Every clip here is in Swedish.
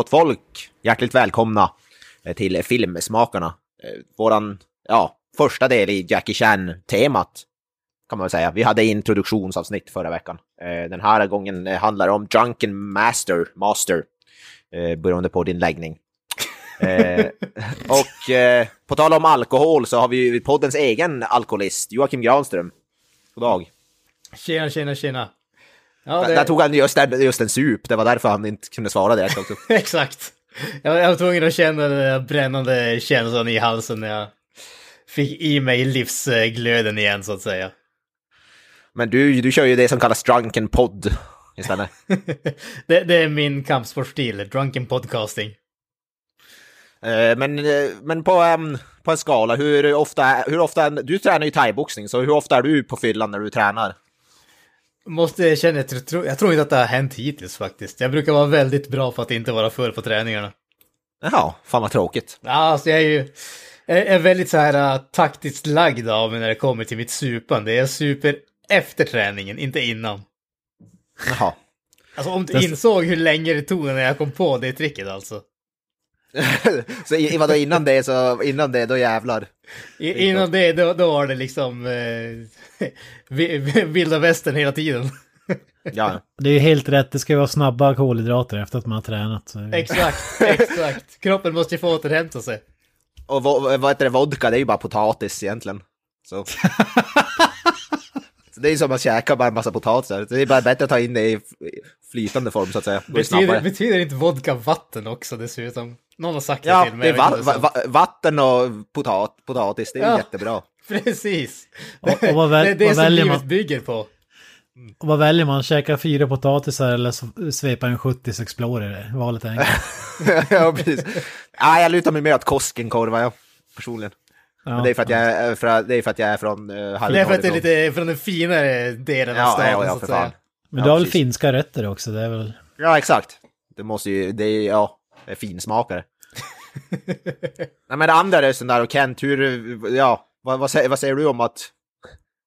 Gott folk, hjärtligt välkomna eh, till Filmsmakarna. Eh, Våran, ja, första del i Jackie Chan-temat, kan man väl säga. Vi hade introduktionsavsnitt förra veckan. Eh, Den här gången handlar det om Drunken Master, Master, beroende på din läggning. Och på tal om alkohol så har vi ju poddens egen alkoholist, Joakim Granström. God dag. Tjena, tjena, tjena. Ja, Där tog han just, en- just en sup, det var därför han inte kunde svara direkt också. Exakt. Jag, jag var tvungen att känna den där brännande känslan i halsen när jag fick i mig livsglöden igen, så att säga. Men du, du kör ju det som kallas drunken podd istället. det, det är min kampsportstil, drunken podcasting. Eh, men, eh, men på, em, på en skala, hur ofta, hur ofta, du tränar ju thaiboxning, så hur ofta är du på fyllan när du tränar? Måste erkänna att jag tror, jag tror inte att det har hänt hittills faktiskt. Jag brukar vara väldigt bra på att inte vara full på träningarna. Jaha, fan vad tråkigt. Ja, alltså jag är ju jag är väldigt så här uh, taktiskt lagd av mig när det kommer till mitt supande. Jag super efter träningen, inte innan. Jaha. Alltså om du insåg hur länge det tog när jag kom på det tricket alltså. så i, vadå, innan det, så innan det, då jävlar. I, innan det, då, då var det liksom eh, vilda västern hela tiden. Ja, Det är ju helt rätt, det ska ju vara snabba kolhydrater efter att man har tränat. Så. exakt, exakt. Kroppen måste ju få återhämta sig. och vad heter det, vodka, det är ju bara potatis egentligen. Så. så det är ju som att käka bara en massa potatisar. Det är bara bättre att ta in det i flytande form så att säga. Betyder, betyder inte vodka vatten också dessutom? Någon har sagt det Ja, till mig. det är jag va, va, vatten och potat, potatis, det är ju Ja. jättebra. Är. Precis. Och- och vad väl- det är det vad som väljer livet man? bygger på. Och vad väljer man? Käka fyra potatisar eller svepa en 70 Explorer? Valet är enkelt. ja, precis. Ja, jag lutar mig mer åt Koskenkorva, ja, personligen. Ja. Men det är för att jag är, för, det är, för att jag är från uh, Det är för att det är lite från den finare delen av Ja, staden ja, ja, så att säga. Men du har väl finska rötter också? Det är väl... Ja, exakt. Det måste ju, det är, ja, det är finsmakare. Nej, men det andra rösten där och Kent, hur, ja, vad, vad, säger, vad säger du om att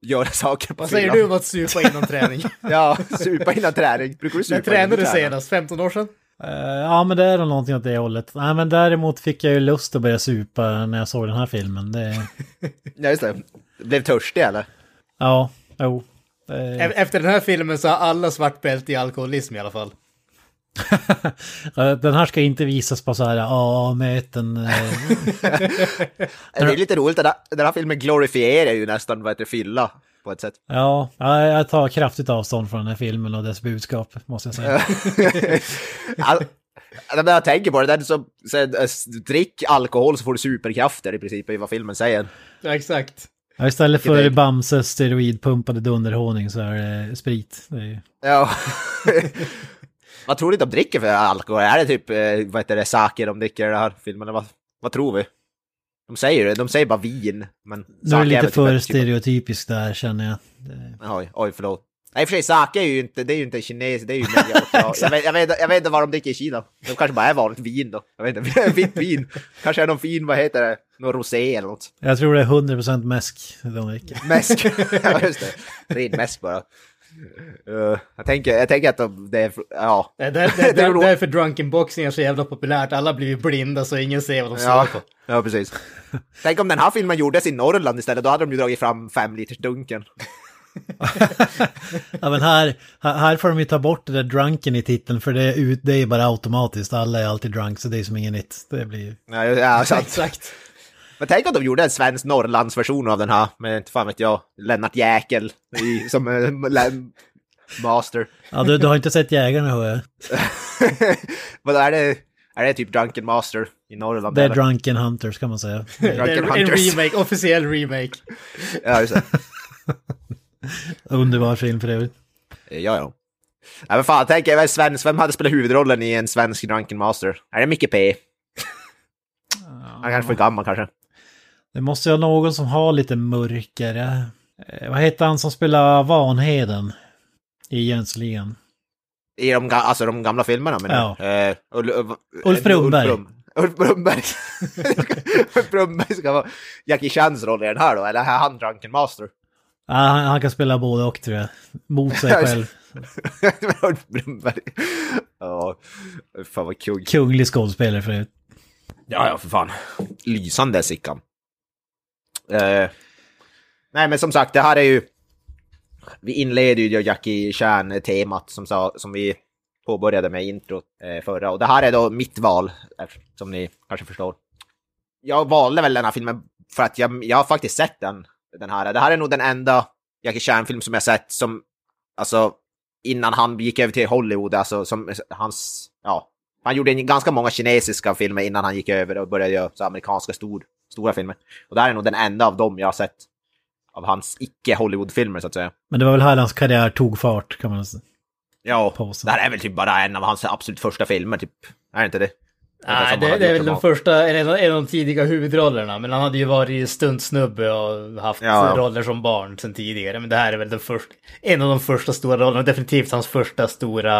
göra saker på Vad säger du om att supa innan träning? Ja, supa innan träning. Brukar du När supa innan tränade du senast? 15 år sedan? Eh, ja, men det är nog någonting åt det hållet. Nej, men däremot fick jag ju lust att börja supa när jag såg den här filmen. Det... Ja, just det. Blev törstig eller? Ja, jo. E- Efter den här filmen så har alla svart bälte i alkoholism i alla fall. Eh, den här ska inte visas på så här A-möten. eh, Det är lite roligt, den här, den här filmen glorifierar ju nästan vad heter fylla på ett sätt. Ja, ja, jag tar kraftigt avstånd från den här filmen och dess budskap, måste jag säga. All, när jag tänker på det, den som säger äh, drick alkohol så får du superkrafter i princip i vad filmen säger. Ja, exakt. Ja, istället för Bamses steroidpumpade dunderhonung så är det sprit. Det är ju... Ja. Vad tror du de dricker för alkohol? Är det typ, eh, vad heter det, sake de dricker i den här filmen? Vad, vad tror vi? De säger det, de säger bara vin. Men Nu är det lite väl typ för typ- stereotypiskt där känner jag. Det... Oj, oj, förlåt. Nej, i och för sig, sake är ju inte, det är ju inte kines, det är ju jag, vet, jag, vet, jag vet inte vad de dricker i Kina. De kanske bara är vanligt vin då. Jag vet inte, vitt vin. Kanske är någon fin, vad heter det, någon rosé eller något. Jag tror det är 100% mäsk de dricker. Mäsk. ja, just det. Ren mäsk bara. Uh, jag, tänker, jag tänker att de, det är, ja. Det det, Det det, är därför drunken boxing är så jävla populärt. Alla blir blinda så ingen ser vad de slår Ja, på. ja, precis. Tänk om den här filmen gjordes i Norrland istället, då hade de ju dragit fram fem liters dunken. Ja men här, här får de ju ta bort det där drunken i titeln för det är, ut, det är ju bara automatiskt. Alla är alltid drunk så det är som inget nytt. Det blir ju... Ja, ja, sant. Exakt. Men tänk om de gjorde en svensk Norrlandsversion av den här, med inte fan vet jag, Lennart Jäkel i, som eh, master. Ja du, du har inte sett Jägarna hör jag. Vad är det? Är det typ Drunken Master i Norrland? Det är eller? Drunken Hunters kan man säga. Det är Drunken en Hunters. remake, officiell remake. Ja, just det. Underbar film för övrigt. Ja, ja. Nej men fan, tänk er svensk, vem hade spelat huvudrollen i en svensk Drunken Master? Är det Micke P? Han är kanske för gammal kanske. Det måste ju ha någon som har lite mörkare. Eh, vad heter han som spelar Vanheden? I Jönssonligan. I de, ga- alltså, de gamla filmerna menar du? Eh, Ull, Ull, Ulf Brunnberg. Ulf, Brum, Ulf Brunnberg. Ulf Brunnberg ska vara Jackie Chans roll i den här då, eller är han Drunken Master? Ja, han, han kan spela både och tror jag. Mot sig själv. Ulf Brunnberg. Ja, fan vad kung. Kunglig skådespelare förut. Ja, ja, för fan. Lysande Sickan. Eh, nej, men som sagt, det här är ju... Vi inleder ju Jackie Chan-temat som, sa, som vi påbörjade med intro eh, förra. Och det här är då mitt val, som ni kanske förstår. Jag valde väl den här filmen för att jag, jag har faktiskt sett den, den här. Det här är nog den enda Jackie Chan-film som jag sett som, alltså, innan han gick över till Hollywood, alltså som hans, ja, han gjorde ganska många kinesiska filmer innan han gick över och började göra så amerikanska stor, stora filmer. Och det här är nog den enda av dem jag har sett av hans icke-Hollywood-filmer så att säga. Men det var väl här hans karriär tog fart kan man säga. Ja, det här är väl typ bara en av hans absolut första filmer, typ. Är det inte det? Nej, det, det är väl den första, en av, en av de tidiga huvudrollerna. Men han hade ju varit stuntsnubbe och haft Ja. roller som barn sedan tidigare. Men det här är väl den första, en av de första stora rollerna. Definitivt hans första stora,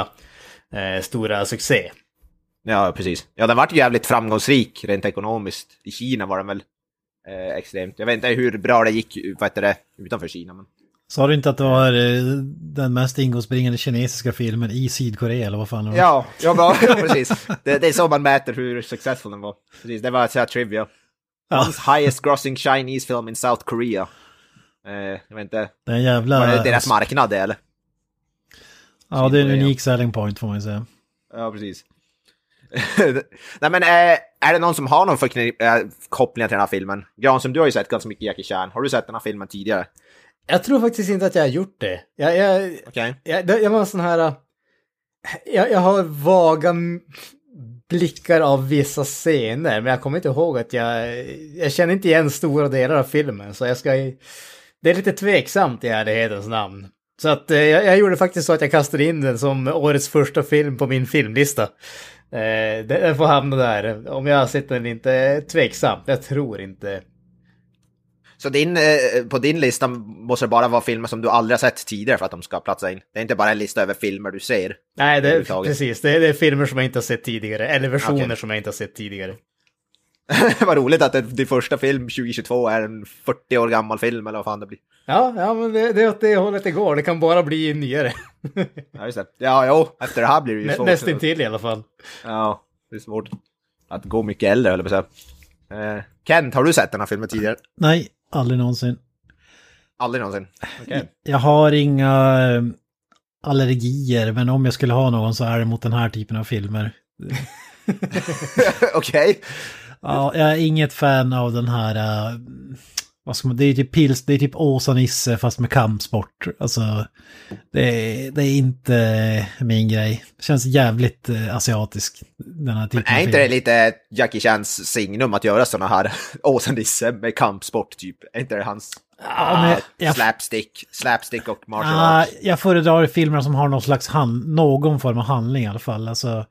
eh, stora succé. Ja, precis. Ja, den vart jävligt framgångsrik rent ekonomiskt. I Kina var den väl eh, extremt. Jag vet inte hur bra det gick vad heter det, utanför Kina. Men... Sa du inte att det var eh, den mest ingångsbringande kinesiska filmen i Sydkorea eller vad fan det var? Ja, ja, bra, ja precis. Det, det är så man mäter hur successful den var. Precis, det var så trivia. Ja. Highest grossing Chinese film in South Korea. Eh, jag vet inte, Det är en jävla... var det deras marknad det, eller? Ja, det är en Sydkorea. unik selling point får man ju säga. Ja, precis. Nej men eh, är det någon som har någon förknipp, eh, kopplingar till den här filmen? Granström, du har ju sett ganska mycket Jackie Chan. Har du sett den här filmen tidigare? Jag tror faktiskt inte att jag har gjort det. Jag, jag, Okej. jag, jag var sån här... äh, Jag, jag har vaga blickar av vissa scener, men jag kommer inte ihåg att jag... Jag känner inte igen stora delar av filmen, så jag ska... Det är lite tveksamt i ärlighetens namn. Så att eh, jag, jag gjorde faktiskt så att jag kastade in den som årets första film på min filmlista. Eh, den, får hamna där. Om jag har sett den inte, tveksamt. Jag tror inte. Så din, eh, på din lista måste det bara vara filmer som du aldrig har sett tidigare för att de ska platsa in? Det är inte bara en lista över filmer du ser? Nej, det, precis. Det, det är filmer som jag inte har sett tidigare. Eller versioner Okej. som jag inte har sett tidigare. Vad roligt att det, din första film 2022 är en 40 år gammal film eller vad fan det blir. Ja, ja men det, det är åt det hållet det går. Det kan bara bli nyare. Ja, just det. Ja, jo, efter det här blir det ju svårt. nästintill i alla fall. Ja, det är svårt att gå mycket äldre, höll jag på att säga. Eh, Kent, har du sett den här filmen tidigare? Nej, aldrig någonsin. Aldrig någonsin? Okej. Jag har inga eh, allergier, men om jag skulle ha någon så är det mot den här typen av filmer. Okej. Ja, jag är inget fan av den här... eh, vad ska man, det är typ pils, det är typ Åsa-Nisse fast med kampsport. Alltså, det är, det är inte min grej. Det känns jävligt eh, asiatisk, den här typen Är av inte det lite Jackie Chans signum att göra såna här Åsa-Nisse med kampsport typ? Är inte det hans Ja, men jag, slapstick, slapstick och martial Ah, arts? jag föredrar filmer som har någon slags hand, någon form av handling i alla fall. Alltså,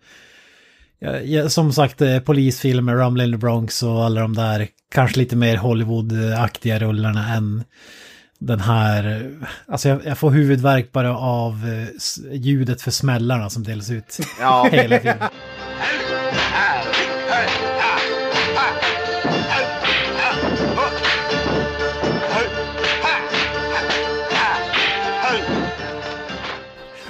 som sagt, eh, polisfilmer, Rumble in the Bronx och alla de där kanske lite mer Hollywood-aktiga rullarna än den här. Alltså jag, jag får huvudvärk bara av eh, ljudet för smällarna som delas ut Ja, hela filmen.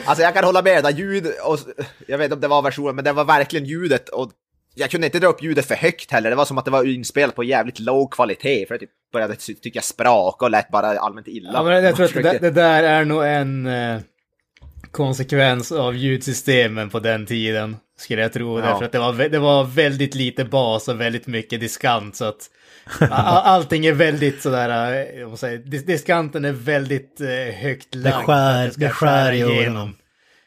Alltså jag kan hålla med, där ljud och jag vet inte om det var versionen, men det var verkligen ljudet och jag kunde inte dra upp ljudet för högt heller. Det var som att det var inspelat på jävligt låg kvalitet för jag typ började ty- tycka spraka och lät bara allmänt illa. Ja, men jag tror att det, det där är nog en eh, konsekvens av ljudsystemen på den tiden. Skulle jag tro. Ja. Därför att det var, det var väldigt lite bas och väldigt mycket diskant. Så att allting är väldigt sådär, eh, jag måste säga, dis- diskanten är väldigt eh, högt lagd. för skär- det skär i skära öronen.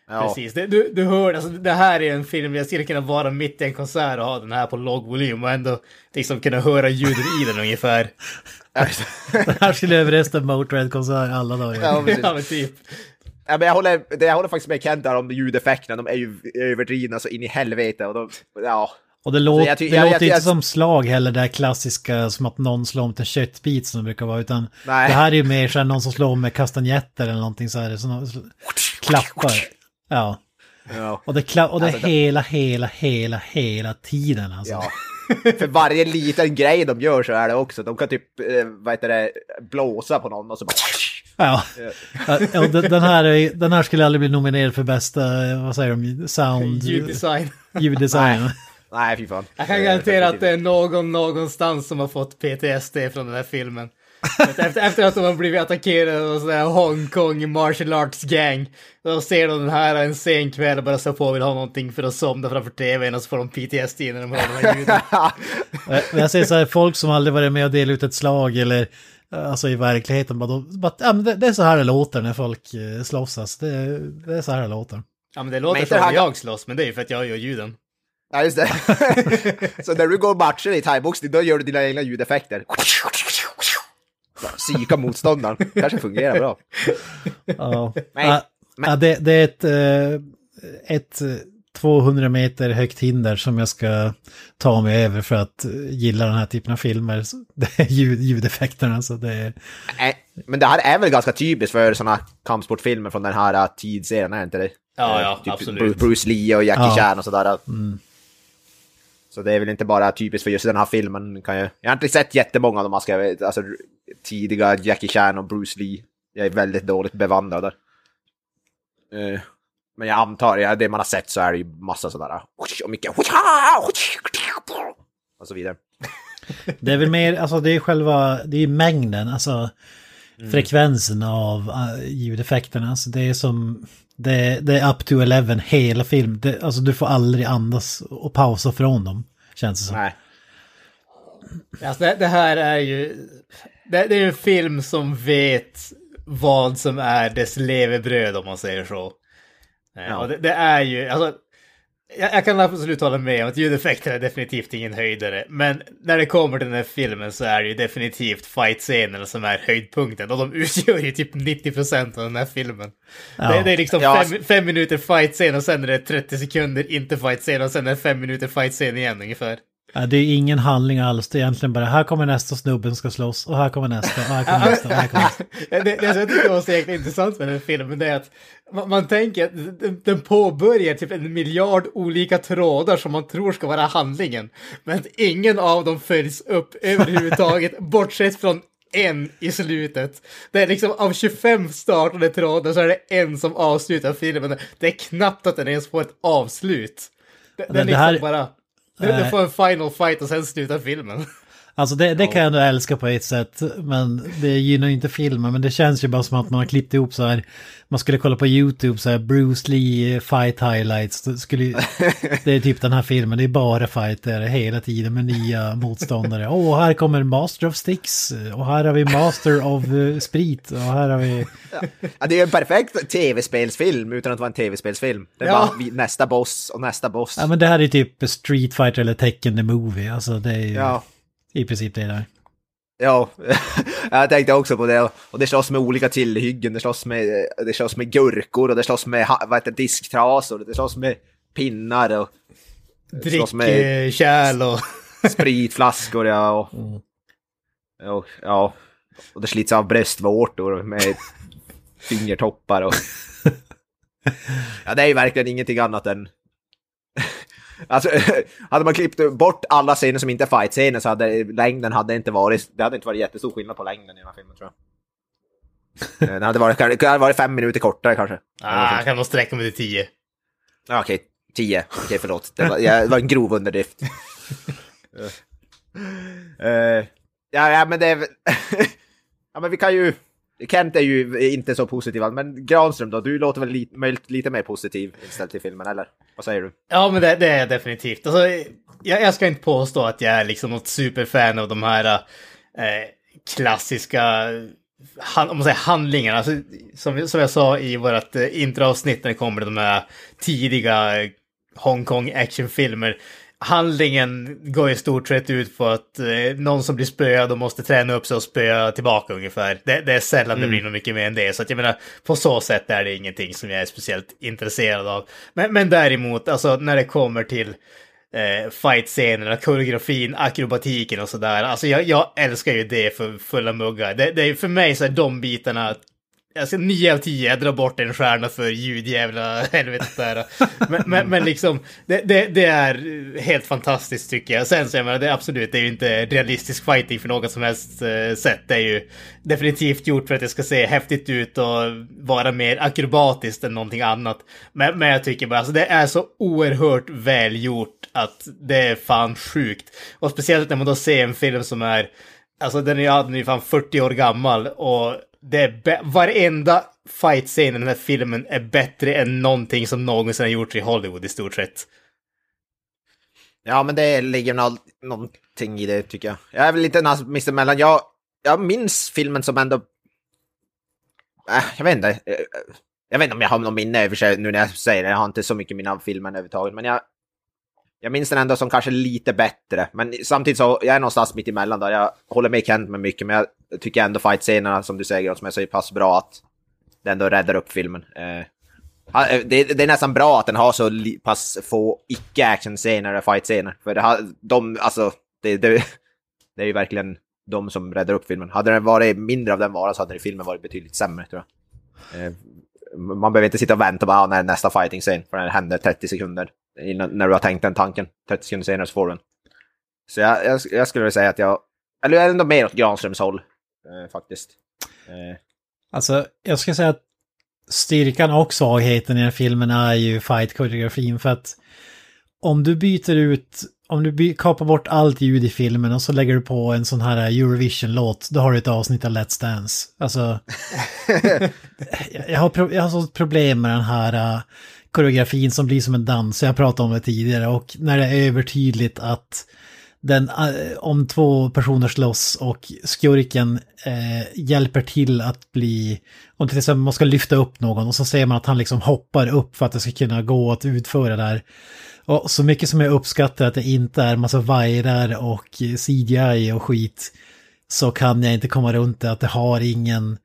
ja. Precis, det, du, du hör, alltså, det här är en film, jag skulle kunna vara mitt i en konsert och ha den här på låg volym och ändå liksom kunna höra ljudet i den ungefär. Det här skulle överrösta Motörhead-konsert alla dagar. Ja, precis. ja, men typ. Ja, men jag, håller, det, jag håller faktiskt med Kent där om ljudeffekterna, de är ju överdrivna så in i helvete. Och de, ja. Och det, låter, jag ty- det jag- låter jag- inte jag- som slag heller, det här klassiska som att någon slår mot en köttbit som det brukar vara, utan Nej. det här är ju mer så här någon som slår med kastanjetter eller någonting så här, som sl- klappar. Ja, ja. och det, kla- och det Alltså, hela, hela, hela, hela tiden alltså. Ja. För varje liten grej de gör så är det också. De kan typ, eh, vad heter det, blåsa på någon och så bara... Ja, ja och den, här, är- den här skulle aldrig bli nominerad för bästa, eh, vad säger de, sound, Ljuddesign. ljuddesign. Nej, fy fan. Jag kan Eh, garantera att det är någon någonstans som har fått PTSD från den här filmen. Efter, efter att de har blivit attackerade av sådär Hongkong martial arts gang. Då ser de den här en sen kväll och bara så på och vill ha någonting för att somna framför tvn och så får de PTSD när de hör de här ljuden. Jag säger så här, folk som aldrig varit med och delat ut ett slag eller eh, alltså i verkligheten, bara, då, bara ja, men det, det är så här det låter när folk eh, slåss. Alltså. Det, det är så här det låter. Ja men det låter Men som jag slåss, men det är ju för att jag gör ljuden. Ja, just det. så när du går matcher i thaiboxning, då gör du dina egna ljudeffekter. Psyka motståndaren. Kanske fungerar bra. Ja, men- ja, det, det är ett, eh, ett eh, 200 meter högt hinder som jag ska ta mig över för att eh, gilla den här typen av filmer. Det är ljud, ljudeffekterna, så det är... Men det här är väl ganska typiskt för sådana kampsportfilmer från den här tidsserien, är inte det? Ja, Eh, ja, typ absolut. Bru- Bruce Lee och Jackie Ja. Chan och sådär. Så det är väl inte bara typiskt för just den här filmen. Kan jag, jag har inte sett jättemånga av de här, alltså, tidiga Jackie Chan och Bruce Lee. Jag är väldigt dåligt bevandrad där. Eh, men jag antar, ja, det man har sett så är det ju massa sådär. Och mycket... Och så vidare. Det är väl mer, alltså det är själva, det är mängden, alltså frekvensen av uh, ljudeffekterna. Alltså det är som, det, det är up to 11 hela film. Det, alltså du får aldrig andas och pausa från dem, känns det som. Nej. Alltså det, det här är ju... Det, det är en film som vet vad som är dess levebröd om man säger så. Eh, Ja. Och det, det är ju, alltså... Jag, jag kan absolut hålla med om att ljudeffekter är definitivt ingen höjdare. Men när det kommer till den här filmen så är det ju definitivt fight-scenerna som är höjdpunkten. Och de utgör ju typ 90% av den här filmen. Ja. Det, det är liksom Ja, fem, fem minuter fight-scen och sen är det 30 sekunder inte fight-scen och sen är det fem minuter fight-scen igen ungefär. Ja, det är ingen handling alls, det är egentligen bara här kommer nästa snubben ska slåss och här kommer nästa och här kommer nästa och här kommer nästa. det, det som jag tycker var så jäkla intressant med den filmen det är att man, man tänker att den, den påbörjar typ en miljard olika trådar som man tror ska vara handlingen. Men ingen av dem följs upp överhuvudtaget, bortsett från en i slutet. Det är liksom av 25 startade trådar så är det en som avslutar filmen. Det är knappt att den ens får ett avslut. Den, den det liksom här- bara... Den Nej. får en final fight och sen slutar filmen. Alltså det, det kan jag ändå älska på ett sätt, men det gynnar ju inte filmen. Men det känns ju bara som att man har klippt ihop så här, man skulle kolla på YouTube så här, Bruce Lee fight highlights. Det, skulle, det är typ den här filmen, det är bara fighter hela tiden med nya motståndare. Åh, här kommer Master of Sticks, och här har vi Master of eh, Sprit, och här har vi... Ja, det är ju en perfekt tv-spelsfilm utan att vara en tv-spelsfilm. Det är Ja. bara nästa boss och nästa boss. Ja men det här är typ Street Fighter eller Tekken the Movie, alltså det är ju Ja. I princip det där. Ja, jag tänkte också på det. Och det slåss med olika tillhyggen, det slåss med, det slåss med gurkor och det slåss med vad heter, det, disktrasor, det slåss med pinnar och Drickkärl och... spritflaskor. Ja, och, och, ja, och det slits av bröstvårtor med fingertoppar och... Ja, det är ju verkligen ingenting annat än... Alltså, hade man klippt bort alla scener som inte är fight-scener så hade längden hade inte varit... Det hade inte varit jättestor skillnad på längden i den här filmen tror jag. Eh, Den hade varit, det hade varit fem minuter kortare kanske. Ah, kan nog sträcka mig till tio. Ja, okej, tio. Okej, förlåt. Det var, det var en grov underdrift. Eh, ja, ja, men det Ja, men vi kan ju... Kent är ju inte så positiv, men Granström då? Du låter väl lite, lite mer positiv inställd till filmen, eller? Vad säger du? Ja, men det, det är jag definitivt. Alltså, jag, jag ska inte påstå att jag är liksom något superfan av de här eh, klassiska han, om man säger handlingarna. Alltså, som, som jag sa i vårt eh, introavsnitt när det kommer till de här tidiga eh, Hongkong actionfilmer handlingen går i stort sett ut på att eh, någon som blir spöad och måste träna upp sig och spöa tillbaka ungefär. Det, det är sällan det blir något mycket mer än det. Så att jag menar, på så sätt är det ingenting som jag är speciellt intresserad av. Men, men däremot, alltså när det kommer till eh, fight-scenerna, koreografin, akrobatiken och sådär. Alltså jag, jag älskar ju det för fulla muggar. Det, det är för mig så är de bitarna jag ska 9 av 10, jag drar bort en stjärna för ljudjävla helvetet där. Men, men, men liksom, det, det, det, är helt fantastiskt tycker jag. Sen så jag menar, det är absolut, det är ju inte realistisk fighting för något som helst eh, sätt. Det är ju definitivt gjort för att det ska se häftigt ut och vara mer akrobatiskt än någonting annat. Men, men jag tycker bara, alltså det är så oerhört välgjort att det är fan sjukt. Och speciellt när man då ser en film som är Alltså den är, den är fan 40 år gammal och det är varenda fight-scen i den här filmen är bättre än någonting som någonsin har gjorts i Hollywood i stort sett. Ja, men det ligger någonting i det tycker jag. Jag är väl lite mittemellan. Jag, jag minns filmen som ändå... Äh, jag vet inte. Jag vet inte om jag har någon minne i och för sig nu när jag säger det. Jag har inte så mycket minne av filmen överhuvudtaget. Men jag, jag minns den ändå som kanske lite bättre. Men samtidigt så jag är någonstans mitt emellan där. Jag håller med Kent med mycket, men jag tycker ändå fight-scenerna som du säger, som är så pass bra att det ändå räddar upp filmen. Eh, ah, eh det, det, är nästan bra att den har så pass få icke-action-scener eller fight-scener. För det har, de, alltså, det, det, det är ju verkligen de som räddar upp filmen. Hade det varit mindre av den varan så hade filmen varit betydligt sämre tror jag. Eh, man behöver inte sitta och vänta bara ah, när nästa fighting-scen, för den händer 30 sekunder innan, när du har tänkt den tanken. 30 sekunder senare så får du den. Så jag, jag, jag skulle vilja säga att jag, eller jag är ändå mer åt Granströms håll, eh, faktiskt. Eh. Alltså, jag ska säga att styrkan och svagheten i den filmen är ju fight-koreografin, för att om du byter ut, om du by, kapar bort allt ljud i filmen och så lägger du på en sån här Eurovision-låt, då har du ett avsnitt av Let's Dance. Alltså, jag, har jag har sånt problem med den här uh, koreografin som blir som en dans, jag pratade om det tidigare, och när det är övertydligt att den, eh, om två personer slåss och skurken eh, hjälper till att bli, om till exempel man ska lyfta upp någon och så ser man att han liksom hoppar upp för att det ska kunna gå att utföra det här. Och så mycket som jag uppskattar att det inte är massa vajrar och CGI och skit så kan jag inte komma runt det att det har ingen...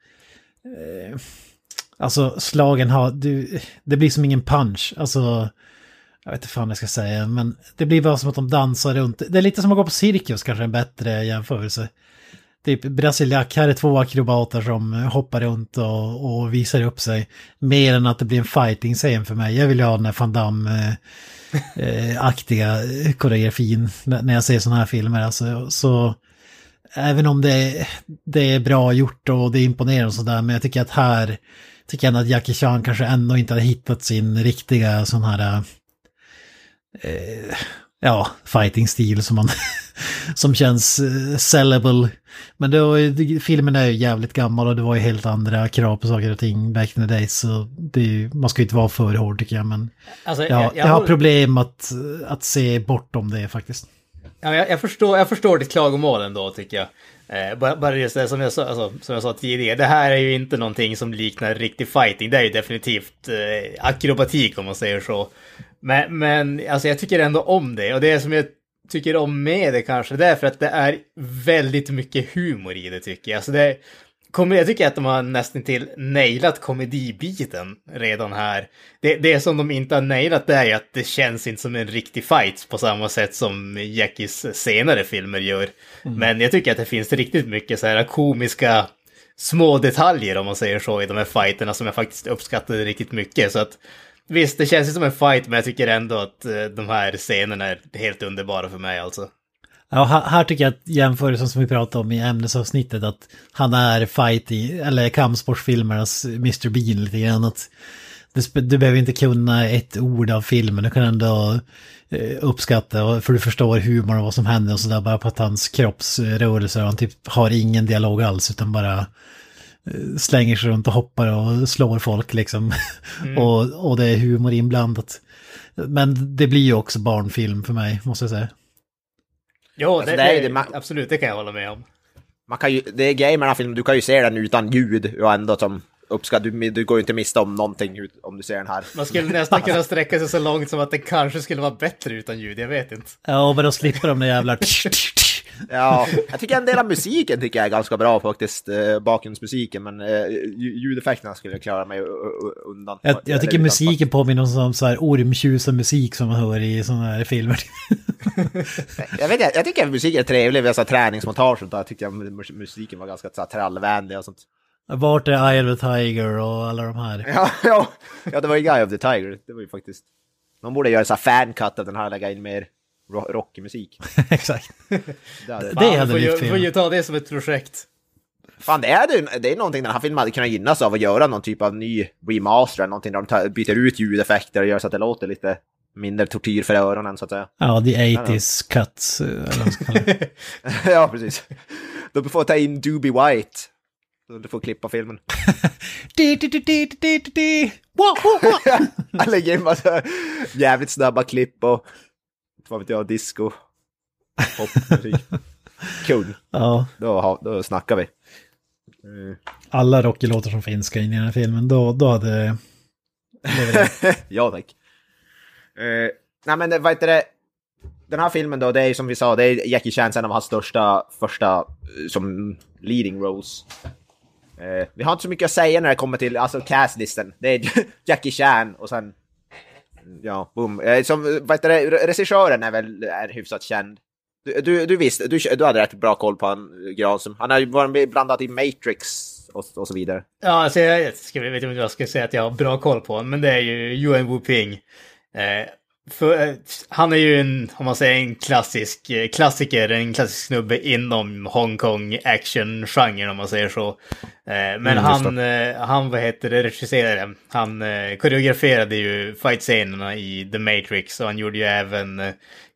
Eh, alltså slagen har... Du, det blir som ingen punch. Alltså... Jag vet inte fan jag ska säga, men det blir bara som att de dansar runt. Det är lite som att gå på cirkus, kanske en bättre jämförelse. Typ Brasiliak, här är två akrobater som hoppar runt och, och visar upp sig. Mer än att det blir en fighting-scen för mig. Jag vill ju ha den här van Damme-aktiga eh, eh, koreografin när jag ser sådana här filmer. Alltså, så även om det, det är bra gjort och det är imponerande och sådär, men jag tycker att här tycker jag att Jackie Chan kanske ändå inte har hittat sin riktiga sån här eh, ja, fighting-stil som man som känns uh, sellable. Men då, filmen är ju jävligt gammal och det var ju helt andra krav på saker och ting back in the days. Så det, man ska ju inte vara för hård tycker jag. Men alltså, jag, jag, jag, har problem att, att se bortom det faktiskt. Ja, jag, jag, förstår, jag förstår ditt klagomål ändå tycker jag. Eh, bara, bara just det som jag, sa, alltså, som jag sa tidigare, det här är ju inte någonting som liknar riktig fighting. Det är ju definitivt eh, akrobatik om man säger så. Men, men alltså, jag tycker ändå om det. Och det som jag tycker om med det kanske, det är för att det är väldigt mycket humor i det tycker jag. Alltså det, jag tycker att de har nästan till nailat komedibiten redan här. Det, det som de inte har nailat det är att det känns inte som en riktig fight på samma sätt som Jackies senare filmer gör. Mm. Men jag tycker att det finns riktigt mycket så här komiska små detaljer om man säger så i de här fighterna som jag faktiskt uppskattade riktigt mycket. Så att Visst, det känns ju som en fight, men jag tycker ändå att eh, de här scenerna är helt underbara för mig alltså. Ja, här tycker jag att jämförelsen som vi pratade om i ämnesavsnittet, att han är fight i, eller kampsportsfilmernas Mr. Bean lite grann. Att du behöver inte kunna ett ord av filmen, du kan ändå eh, uppskatta, för du förstår humor och vad som händer och sådär, bara på att hans kroppsrörelser, han typ har ingen dialog alls, utan bara slänger sig runt och hoppar och slår folk liksom. Mm. och, och det är humor inblandat. Men det blir ju också barnfilm för mig, måste jag säga. Jo, alltså, det, det, det, absolut, det kan jag hålla med om. Man kan ju, det är grejen med den här filmen, du kan ju se den utan ljud och ändå som uppskatt, du, du går ju inte miste om någonting om du ser den här. Man skulle nästan kunna sträcka sig så långt som att det kanske skulle vara bättre utan ljud, jag vet inte. Ja, men då slipper de det jävla... Ja, jag tycker en del av musiken tycker jag är ganska bra faktiskt, eh, bakgrundsmusiken, men eh, lj- ljudeffekterna skulle jag klara mig undan. Jag, jag tycker musiken påminner om så här ormtjusig musik som man hör i sådana här filmer. Jag, vet, inte, jag tycker musiken är trevlig, vi har så träningsmontage och där tyckte jag mu- musiken var ganska så här, trallvänlig och sånt. Vart är Eye of the Tiger och alla de här? Ja, ja, ja, det var ju Guy of the Tiger, det var ju faktiskt... De borde göra en sån här fancut av den här och lägga in mer rockig musik. Exakt. Det, Det Fan, hade får, ju, lyft får filmen. ju ta det som ett projekt. Fan, det är, det, det är någonting den här filmen hade kunnat gynnas av att göra någon typ av ny remaster, eller någonting där de tar, byter ut ljudeffekter och gör så att det låter lite mindre tortyr för öronen så att säga. Ja, the 80s cuts, eh, eller vad ska ja, precis. De får ta in Doobie White. Du får klippa filmen. Han lägger in massa jävligt snabba klipp och vad vet jag, disco. Popmusik. Kung. Ja, Då, då snackar vi. Mm. alla Rocky-låtar som finns ska in i den här filmen. Då, då hade... ja, tack. Uh, nej, men vad heter det? Den här filmen då, det är som vi sa, det är Jackie Chan, en av hans största, första, eh, som leading roles. Eh, vi har inte så mycket att säga när det kommer till, alltså castlisten. Det är Jackie Chan och sen, ja, boom. Eh, som, eh, vad heter det, regissören är väl är hyfsat känd. Du, du, du visste, du, du hade rätt bra koll på han, eh, Granström. Han har ju varit blandat i Matrix och, och så vidare. Ja, alltså jag, jag ska, vet inte om jag ska säga att jag har bra koll på honom, men det är ju Yuan Wu Ping. Eh, för, eh, han är ju en, om man säger en klassisk eh, klassiker, en klassisk snubbe inom Hongkong action-genren om man säger så. Eh, men Mm, han, han, vad heter det, regisserade, han koreograferade ju fight-scenerna i The Matrix och han gjorde ju även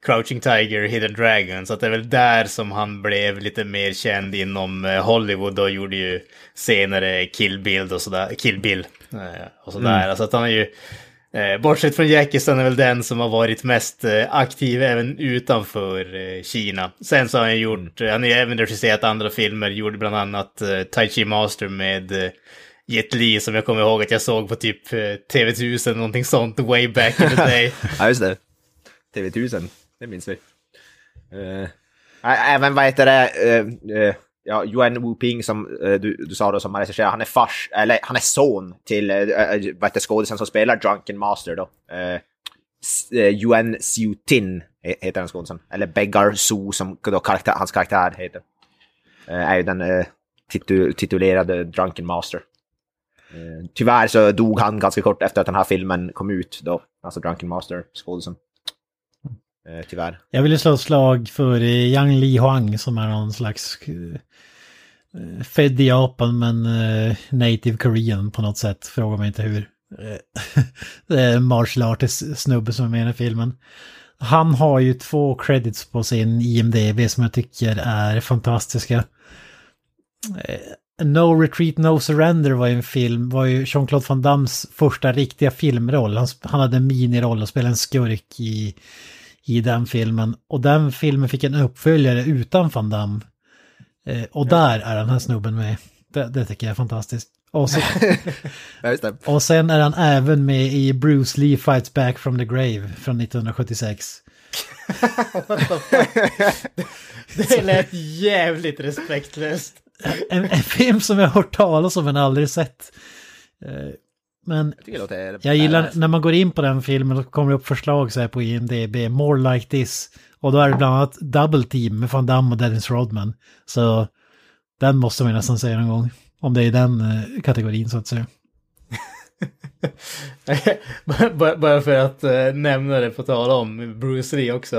Crouching Tiger, Hidden Dragon, så det är väl där som han blev lite mer känd inom Hollywood och gjorde ju senare Kill Bill och sådär, Kill Bill och sådär. Alltså att han är ju, eh, bortsett från Jackie så är väl den som har varit mest eh, aktiv även utanför eh, Kina. Sen så har han gjort, han har även regisserat andra filmer, gjorde bland annat Tai Chi Master med Jet Li som jag kommer ihåg att jag såg på typ eh, TV1000, någonting sånt, way back in the day. Ja, just det. TV1000, det minns vi. Uh, även vad heter det, uh, uh, ja, Yuan Wu Ping som eh, du, du sa då som man recenserar, han är fars, eller han är son till eh, eh, eh, vad heter skådisen som spelar Drunken Master då. Eh, eh Yuan Xiu-Tin heter den skådisen, eller Beggar Su som då karaktär, hans karaktär heter. Eh, är ju den eh, titu titulerade Drunken Master. Eh, Tyvärr så dog han ganska kort efter att den här filmen kom ut då, alltså Drunken Master, skådisen. Eh, tyvärr. Jag ville slå ett slag för eh, Yang Li Huang som är någon slags eh, Fed född i Japan men eh, native Korean på något sätt. Fråga mig inte hur. Det är en martial artist snubbe som är med i den här filmen. Han har ju två credits på sin IMDB som jag tycker är fantastiska. No Retreat No Surrender var ju en film, var ju Jean-Claude Van Dammes första riktiga filmroll. Han, han hade en miniroll och spelade en skurk i, i den filmen. Och den filmen fick en uppföljare utan Van Damme. Eh, och där är den här snubben med. Det, det tycker jag är fantastiskt. Och, så, och sen är han även med i Bruce Lee Fights Back from the Grave från 1976. Det lät jävligt respektlöst. En, en film som jag har hört talas om men aldrig sett. Men Jag låter Jag gillar när man går in på den filmen och kommer det upp förslag så här på IMDB, more like this. Och då är det bland annat Double Team med Van Damme och Dennis Rodman. Så den måste man nästan säga någon gång. Om det är den eh, kategorin så att säga. bara, bara för att eh, nämna det på tal om Bruce Lee också.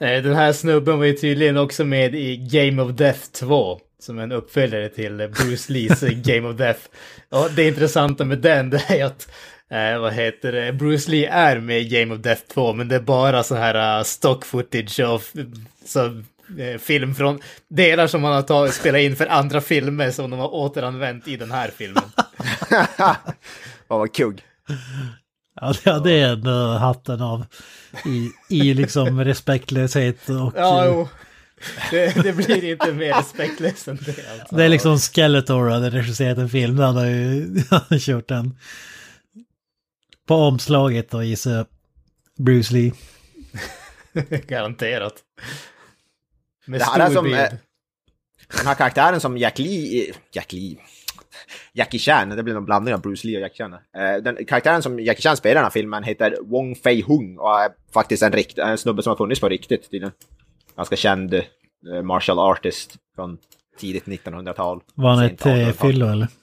Eh, den här snubben var ju tydligen också med i Game of Death 2. Som en uppföljare till Bruce Lees Game of Death. Och det intressanta med den det är att eh, vad heter det? Bruce Lee är med i Game of Death 2 men det är bara så här uh, stock footage av så, eh, film från delar som man har tagit, spelat in för andra filmer som de har återanvänt i den här filmen. Vad var kugg. Ja, det- det är ändå hatten av. I, i liksom respektlöshet och Ja, jo. Det, det blir inte mer respektlöst än det. Alltså. Det är liksom Skeletor hade regisserat en film, han har ju han har kört den. På omslaget då gissar jag. Bruce Lee. Garanterat. Med Det här är som, bild. eh, Den här karaktären som Jack Lee... Jack Lee... Jackie Chan, det blir någon blandning av Bruce Lee och Jackie Chan. Eh, Den karaktären som Jackie Chan spelar i den här filmen heter Wong Fei Hung och är faktiskt en, rikt, en snubbe som har funnits på riktigt. tydligen. Ganska känd eh, martial artist från tidigt 1900-tal. Var han ett eh, 1800-tal. fyllo eller?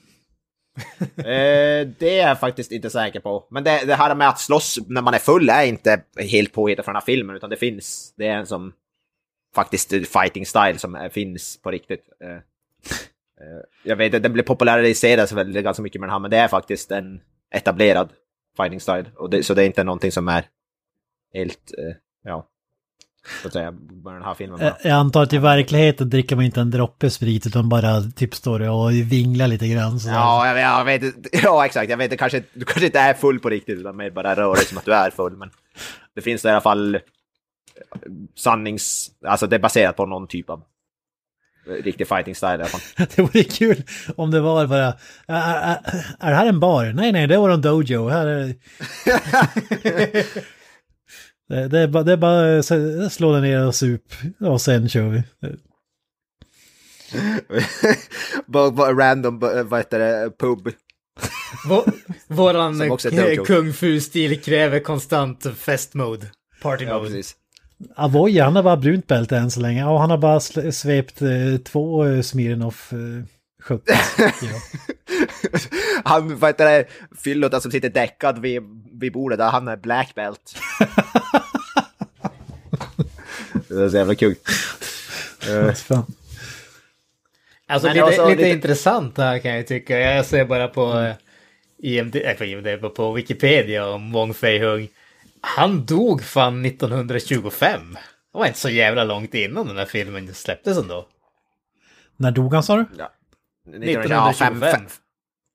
Eh, det är jag faktiskt inte säker på. Men det, det här med att slåss när man är full är inte helt påhittat från den här filmen, utan det finns. Det är en som faktiskt fighting style som är, finns på riktigt. Eh, eh, jag vet att den blev populariserad väldigt ganska mycket med den här, men det är faktiskt en etablerad fighting style. Och det, så det är inte någonting som är helt, ja, så att säga, den här filmen. bara. Jag antar att i verkligheten dricker man inte en droppe sprit utan bara typ står och vinglar lite grann. Så Ja, jag, jag vet. Ja, exakt. Jag vet inte, kanske, du kanske inte är full på riktigt, utan mer bara rör dig som att du är full. Men det finns i alla fall eh, sannings... Alltså det är baserat på någon typ av eh, riktig fighting style i alla fall. Det vore kul om det var bara, är, är, är det här en bar? Nej, nej, det var en dojo. Här är... det, det är bara, det är bara slå den ner och sup och sen kör vi. bara, bara random, eh, vad heter det, pub. Vå- Våran kung fu-stil kräver konstant fest-mode. Party Ja, mode. precis. Avoya, han har bara brunt bälte än så länge. Ja, han har bara svept eh, två eh, Smirnoff eh, 70. Ja. Han, vad heter det, fyllot som sitter däckad vid, vid bordet, där han är black belt. det är så jävla kul. Eh. Alltså lite, också lite lite- intressant här kan jag tycka. Jag ser bara på mm. IMD, äh, på, IMD, på Wikipedia om Wong Fei Hung. Han dog fan 1925. Det var inte så jävla långt innan den här filmen släpptes ändå. När dog han sa du? ja. 1925.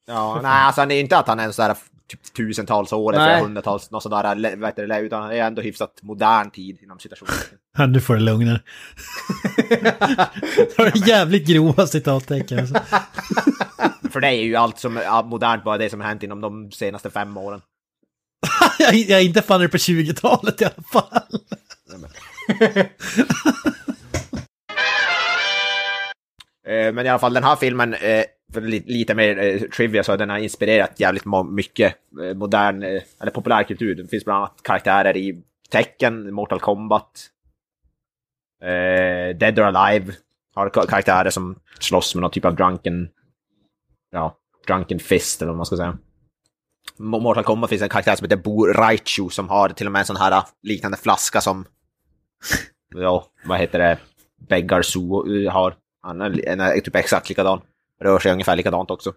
Ja, nej, alltså det är inte att han är en sån där typ tusentals år eller hundratals, något sånt där, le- vad heter det, utan han är ändå hyfsat modern tid inom. Ja, nu får du lugna dig. Det var jävligt grova citattecken. Alltså. För det är ju allt som är modernt, bara det som hänt inom de senaste fem åren. jag, jag är inte fan på 20-talet i alla fall. Eh, Men i alla fall den här filmen, eh, för lite mer eh, trivia, så den har inspirerat jävligt mycket eh, modern, eh, eller populärkultur. Det finns bland annat karaktärer i tecken, Mortal Kombat, Dead or Alive. Har karaktärer som slåss med någon typ av drunken, ja, drunken fist eller vad man ska säga. Mortal Kombat finns en karaktär som heter Bo Raichu som har till och med en sån här ah, liknande flaska som, ja, vad heter det, Beggar Zoo har. Han är, typ exakt likadan. Rör sig ungefär likadant också.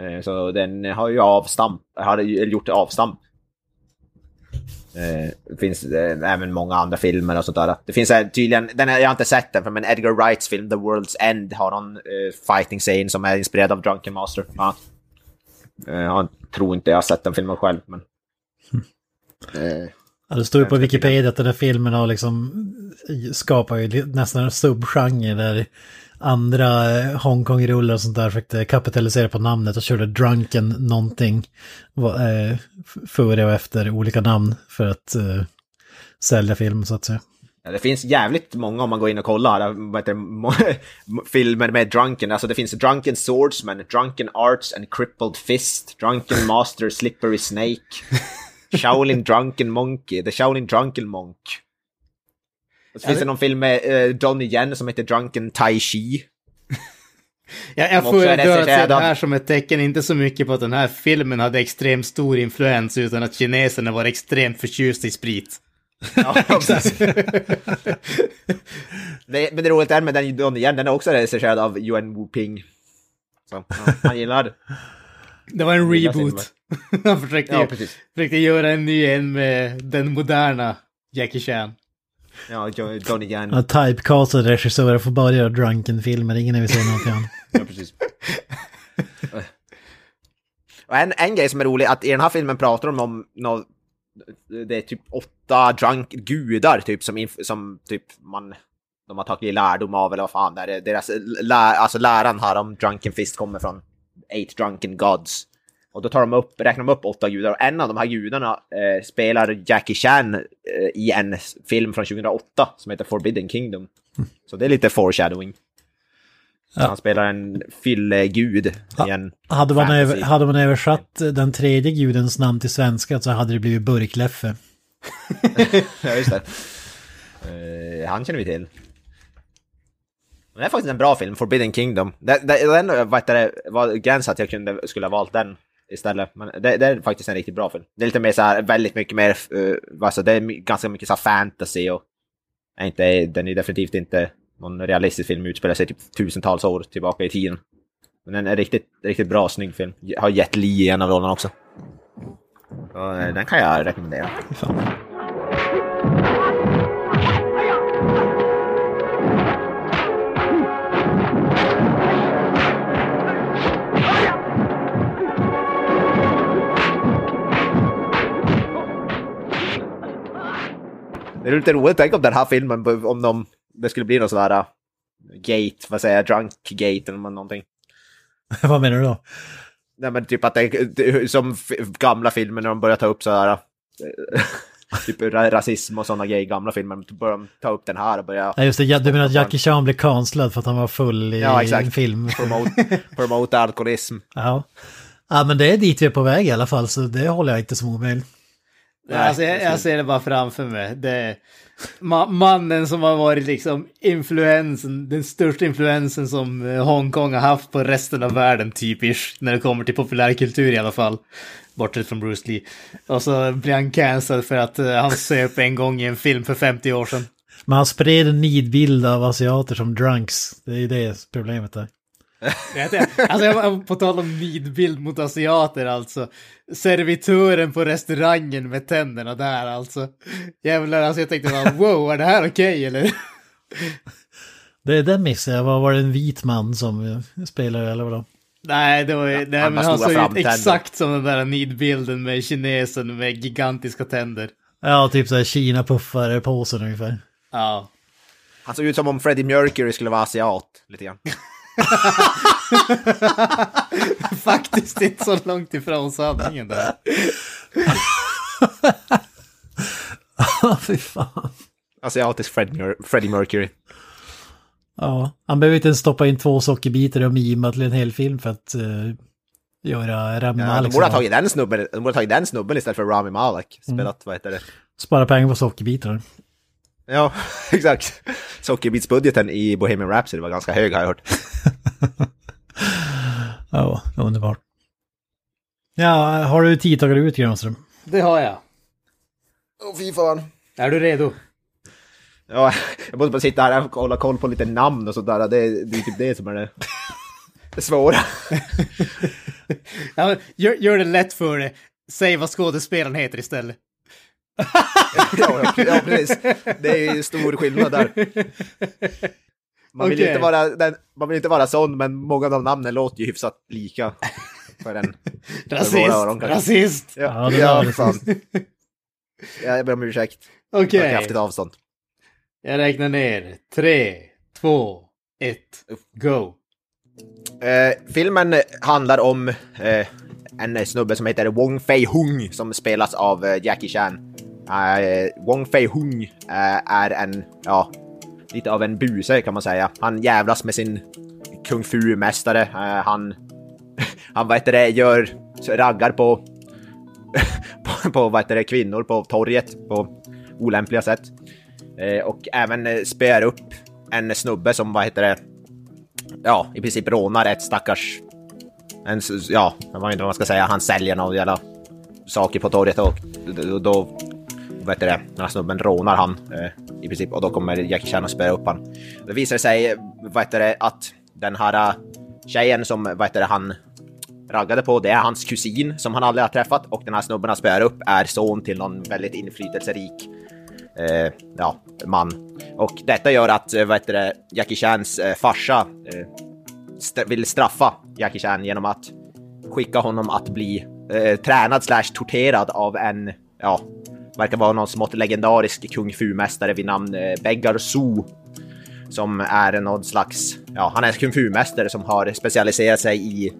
Eh, Så den har ju avstamp, har gjort avstamp. Eh, Det finns eh, även många andra filmer och sånt där. Det finns tydligen, den är, jag har inte sett den, men Edgar Wrights film The World's End har någon fighting scene som är inspirerad av Drunken Master. Ja. Jag tror inte jag har sett den filmen själv, men... Eh, Ja, det står ju på Wikipedia att den här filmen har liksom skapar ju nästan en subgenre där andra Hongkong-rullar och sånt där försökte kapitalisera på namnet och körde drunken någonting eh, före och efter olika namn för att eh, sälja film så att säga. Ja, det finns jävligt många om man går in och kollar. Vad heter filmer med Drunken. Alltså det finns Drunken Swordsman, Drunken Arts and Crippled Fist, Drunken Master Slippery Snake, Shaolin Drunken Monkey, The Shaolin Drunken Monk. Och så finns det någon film med eh, Donnie Yen som heter Drunken Tai Chi. Jag, jag är ändå se det här som ett tecken, inte så mycket på att den här filmen hade extremt stor influens, utan att kineserna var extremt förtjusta i sprit. Ja, precis. det, men det roliga är med den Donnie Yen, den är också recenserad av Yuan Wu Ping. Så, ja, han gillar Det var en reboot. Han försökte, Ja, precis. försökte göra en ny en med den moderna Jackie Chan. Ja, Jo- Donnie Yen. Ja, typecastade regissörer får bara göra drunken-filmer, ingen vill se någonting annat. Ja, precis. Och en, en grej som är rolig, att i den här filmen pratar de om nå det är typ åtta drunk gudar typ som, som typ man de har tagit lärdom av, eller vad fan det är. Deras lä, alltså läran här om Drunken Fist kommer från Eight Drunken Gods. Och då tar de upp, räknar de upp åtta gudar och en av de här gudarna eh, spelar Jackie Chan eh, i en film från 2008 som heter Forbidden Kingdom. Så det är lite foreshadowing. Ja. Han spelar en fyllegud i en Hade man, över, hade man översatt den tredje gudens namn till svenska så hade det blivit Burkleffe. Ja, just det. Eh, han känner vi till. Det är faktiskt en bra film, Forbidden Kingdom. Det, den heter det, var gräns att jag kunde, skulle ha valt den istället. Men det, det är faktiskt en riktigt bra film. Det är lite mer så här, väldigt mycket mer, uh, alltså det är ganska mycket så här fantasy och är inte, den är definitivt inte någon realistisk film, utspelar sig typ tusentals år tillbaka i tiden. Men den är riktigt, riktigt bra, snygg film. Har Jet Li i en av rollerna också. Så, eh, den kan jag rekommendera. Fan. Det är lite roligt, tänk om den här filmen, om de, det skulle bli någon sån här uh, gate, vad säger jag, drunk gate eller någonting. Vad menar du då? Nej men typ att det, som gamla filmer när de börjar ta upp så här, uh, typ ra- rasism och sådana grejer i gamla filmer, då börjar de ta upp den här och börja Nej just det, du menar att Jackie Chan blev cancellad för att han var full i Ja, exakt. en film? promote, promote alkoholism. Ja. ja, men det är dit vi är på väg i alla fall, så det håller jag inte som omöjligt. Nej, alltså, jag, jag ser det bara framför mig. Det, ma mannen som har varit liksom influensen, den största influensen som eh, Hongkong har haft på resten av världen typiskt, när det kommer till populärkultur i alla fall. Bortsett från Bruce Lee. Och så blir han cancelled för att eh, han söp en gång i en film för 50 år sedan. Men han spred en nidbild av asiater som drunks. Det är ju det problemet där. Alltså jag, på tal om nidbild mot asiater alltså. Servitören på restaurangen med tänderna där alltså. Jävlar, alltså jag tänkte bara wow, är det här okej eller? Det, den missade jag. Var, var det en vit man som eh, spelade eller vadå? Nej, det var ju, nej, han men han såg ut exakt som den där nidbilden med kinesen med gigantiska tänder. Ja, typ såhär Kina-puffar-påsen ungefär. Ja. Han såg ut som om Freddie Mercury skulle vara asiat, lite grann. Faktiskt inte så långt ifrån sanningen där. Fy fan. Asiatisk Fred Mer- Freddie Mercury. Ja, han behöver inte ens stoppa in två sockerbitar och mima till en hel film för att uh, göra Rami Ja, de Malek. borde ha tagit den snubben, de borde ha tagit den snubben istället för Rami Malek. Mm. Spelat, vad heter det? Spara pengar på sockerbitar. Ja, exakt. Sockerbitsbudgeten i Bohemian Rhapsody var ganska hög har jag hört. Ja, underbart. Ja, har du tid tagit ut Granström? Det har jag. Åh fy fan. Är du redo? Ja, jag måste bara sitta här och hålla koll på lite namn och sådär. Det, det är typ det som är det, det svåra. Ja, gör, gör det lätt för dig. Säg vad skådespelaren heter istället. ja, ja, precis. Det är ju stor skillnad där. Man vill, Okej. inte vara, den, man vill inte vara sån, men många av namnen låter ju hyfsat lika. För en. Rasist! våra öron. Rasist! Ja, Ja, det ja, fan. Ja, jag ber om ursäkt. Okej, Okay. Kraftigt avstånd. jag räknar ner. Tre, två, ett, go! Eh, filmen handlar om eh, en snubbe som heter Wong Fei Hung som spelas av eh, Jackie Chan. Uh, Wong Fei Hung uh, eh, är en, ja, lite av en buse kan man säga. Han jävlas med sin kung fu-mästare. Uh, eh, han, han vad heter det, gör raggar på, på, på vad heter det, kvinnor på torget på olämpliga sätt. Och även spöar upp en snubbe som, vad heter det, ja, i princip rånar ett stackars... En, ja, jag vet inte vad man ska säga, han säljer några jävla saker på torget och då vad heter det, den här snubben rånar han eh, i princip och då kommer Jackie Chan och spöar upp han. Det visar sig, vad heter det, att den här eh, tjejen som, vad heter det, han raggade på, det är hans kusin som han aldrig har träffat och den här snubben han spöar upp är son till någon väldigt inflytelserik eh, ja, man. Och detta gör att, eh, vad heter det, Jackie Chans eh, farsa eh, st- vill straffa Jackie Chan genom att skicka honom att bli eh, tränad slash torterad av en, ja, verkar vara någon smått legendarisk kung fu-mästare vid namn eh, Beggar Su. som är någon slags, ja, han är kung fu-mästare som har specialiserat sig i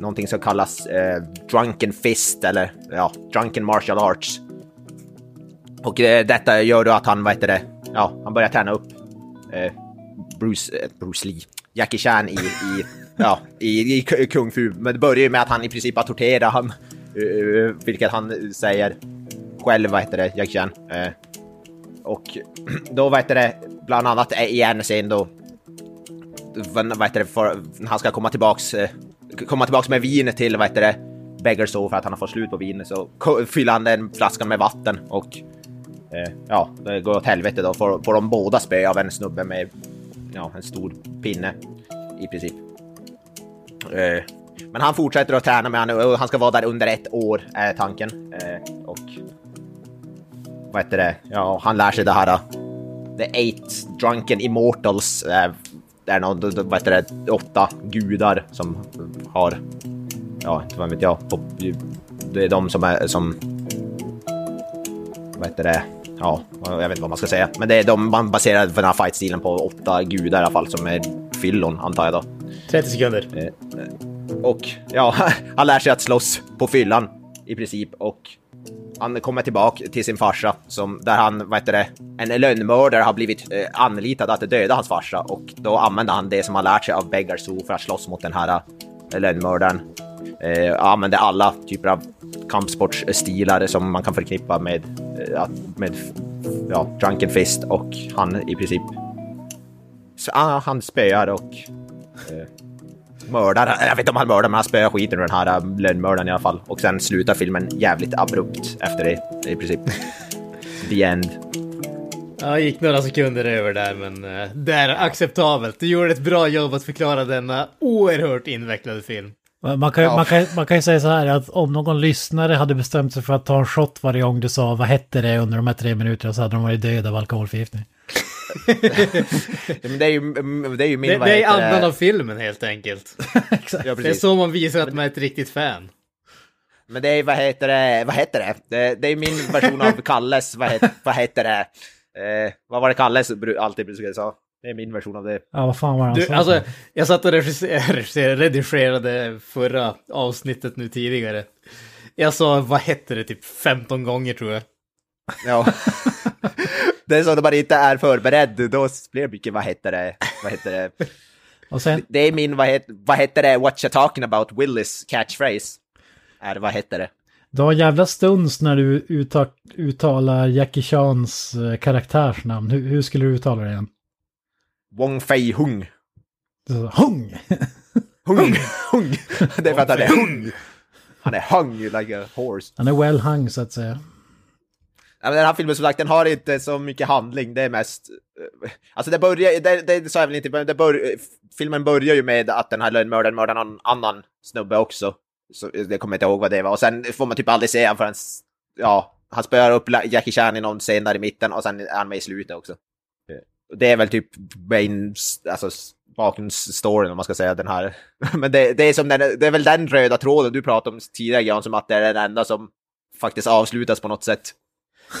någonting som kallas eh, drunken fist eller ja, drunken martial arts. Och eh, detta gör då att han, vad heter det, ja, han börjar träna upp eh, Bruce, eh, Bruce Lee, Jackie Chan i, i, ja, i, i kung fu. Men det börjar ju med att han i princip bara torterar han, eh, eh, vilket han säger själv, vad heter det, Jack Chan. Eh, och då, vad heter det, bland annat eh, i en scen då, vad heter det, för, när han ska komma tillbaks, eh, komma tillbaks med vin till, vad heter det, Beggar så för att han har fått slut på vin så fyller han den flaskan med vatten och eh, ja, det går åt helvete då. Får, får de båda spö av en snubbe med ja, en stor pinne i princip. Eh, men han fortsätter att träna med han och han ska vara där under ett år är tanken. Eh, Eh, vad heter det? Ja, han lär sig det här. The Eight Drunken Immortals. Eh, det är någon, vad heter det, åtta gudar som har, ja, inte vad vet jag, det är de som är som, vad heter det, ja, jag vet inte vad man ska säga, men det är de man baserar den här fight-stilen på åtta gudar i alla fall som är fyllon antar jag då. 30 sekunder. Och ja, han lär sig att slåss på fyllan i princip och han kommer tillbaka till sin farsa som där han, vad heter det, en lönnmördare har blivit eh, anlitad att döda hans farsa och då använder han det som han lärt sig av Beggar Zoo för att slåss mot den här eh, lönnmördaren. Eh, använder alla typer av kampsportsstilar som man kan förknippa med, eh, med ja, Drunken Fist och han i princip så, ah, han spöar och eh, mördar, jag vet inte om han mördar men han spöar skiten ur den här äh, lönnmördaren i alla fall. Och sen slutar filmen jävligt abrupt efter det i princip. The end. Ja, gick några sekunder över där, men uh, det är acceptabelt. Du gjorde ett bra jobb att förklara denna oerhört invecklade film. Man kan, ju- Ja. man, kan, man kan ju säga så här att om någon lyssnare hade bestämt sig för att ta en shot varje gång du sa vad hette det under de här tre minuterna så hade de varit döda av alkoholförgiftning. Men det är ju, det är ju min... Det, det är heter andan av filmen helt enkelt. Ja, Det är så man visar att man är ett riktigt fan. Men det är, vad heter det, vad heter det? Det, det är min version av Kalles, vad, het, vad heter det? Eh, vad var det Kalles alltid brukade säga? Det är min version av det. Ja, vad fan var det han Du, sa? alltså, jag satt och regisser- regisserade, redigerade förra avsnittet nu tidigare. Jag sa, vad hette det, typ 15 gånger tror jag. Ja. det är så när man inte är förberedd, då blir det mycket, vad heter det, vad heter det? Och sen, Det är min, vad heter, vad heter det, what you talking about, Willis catchphrase. Är, vad heter det? du har jävla stuns när du uttar, uttalar Jackie Chans eh, karaktärsnamn. Hur, hur skulle du uttala det igen? Wong Fei Hung. Du sa, Hung! Hung! hung. Det är för att han är hung. Han är hung like a horse. Han är well hung så att säga. Men den här filmen som sagt, den har inte så mycket handling, det är mest... Eh, alltså det börjar, det, det sa jag väl inte, men det bör, filmen börjar ju med att den här lönnmördaren mördar någon annan snubbe också. Så jag kommer inte ihåg vad det var. Och sen får man typ aldrig se honom förrän, ja, han spöar upp Jackie Chan i någon scen där i mitten och sen är han med i slutet också. Eh, det är väl typ main, alltså bakgrundsstoryn om man ska säga den här. Men det, det är som den, det är väl den röda tråden du pratade om tidigare Jan, som att det är den enda som faktiskt avslutas på något sätt.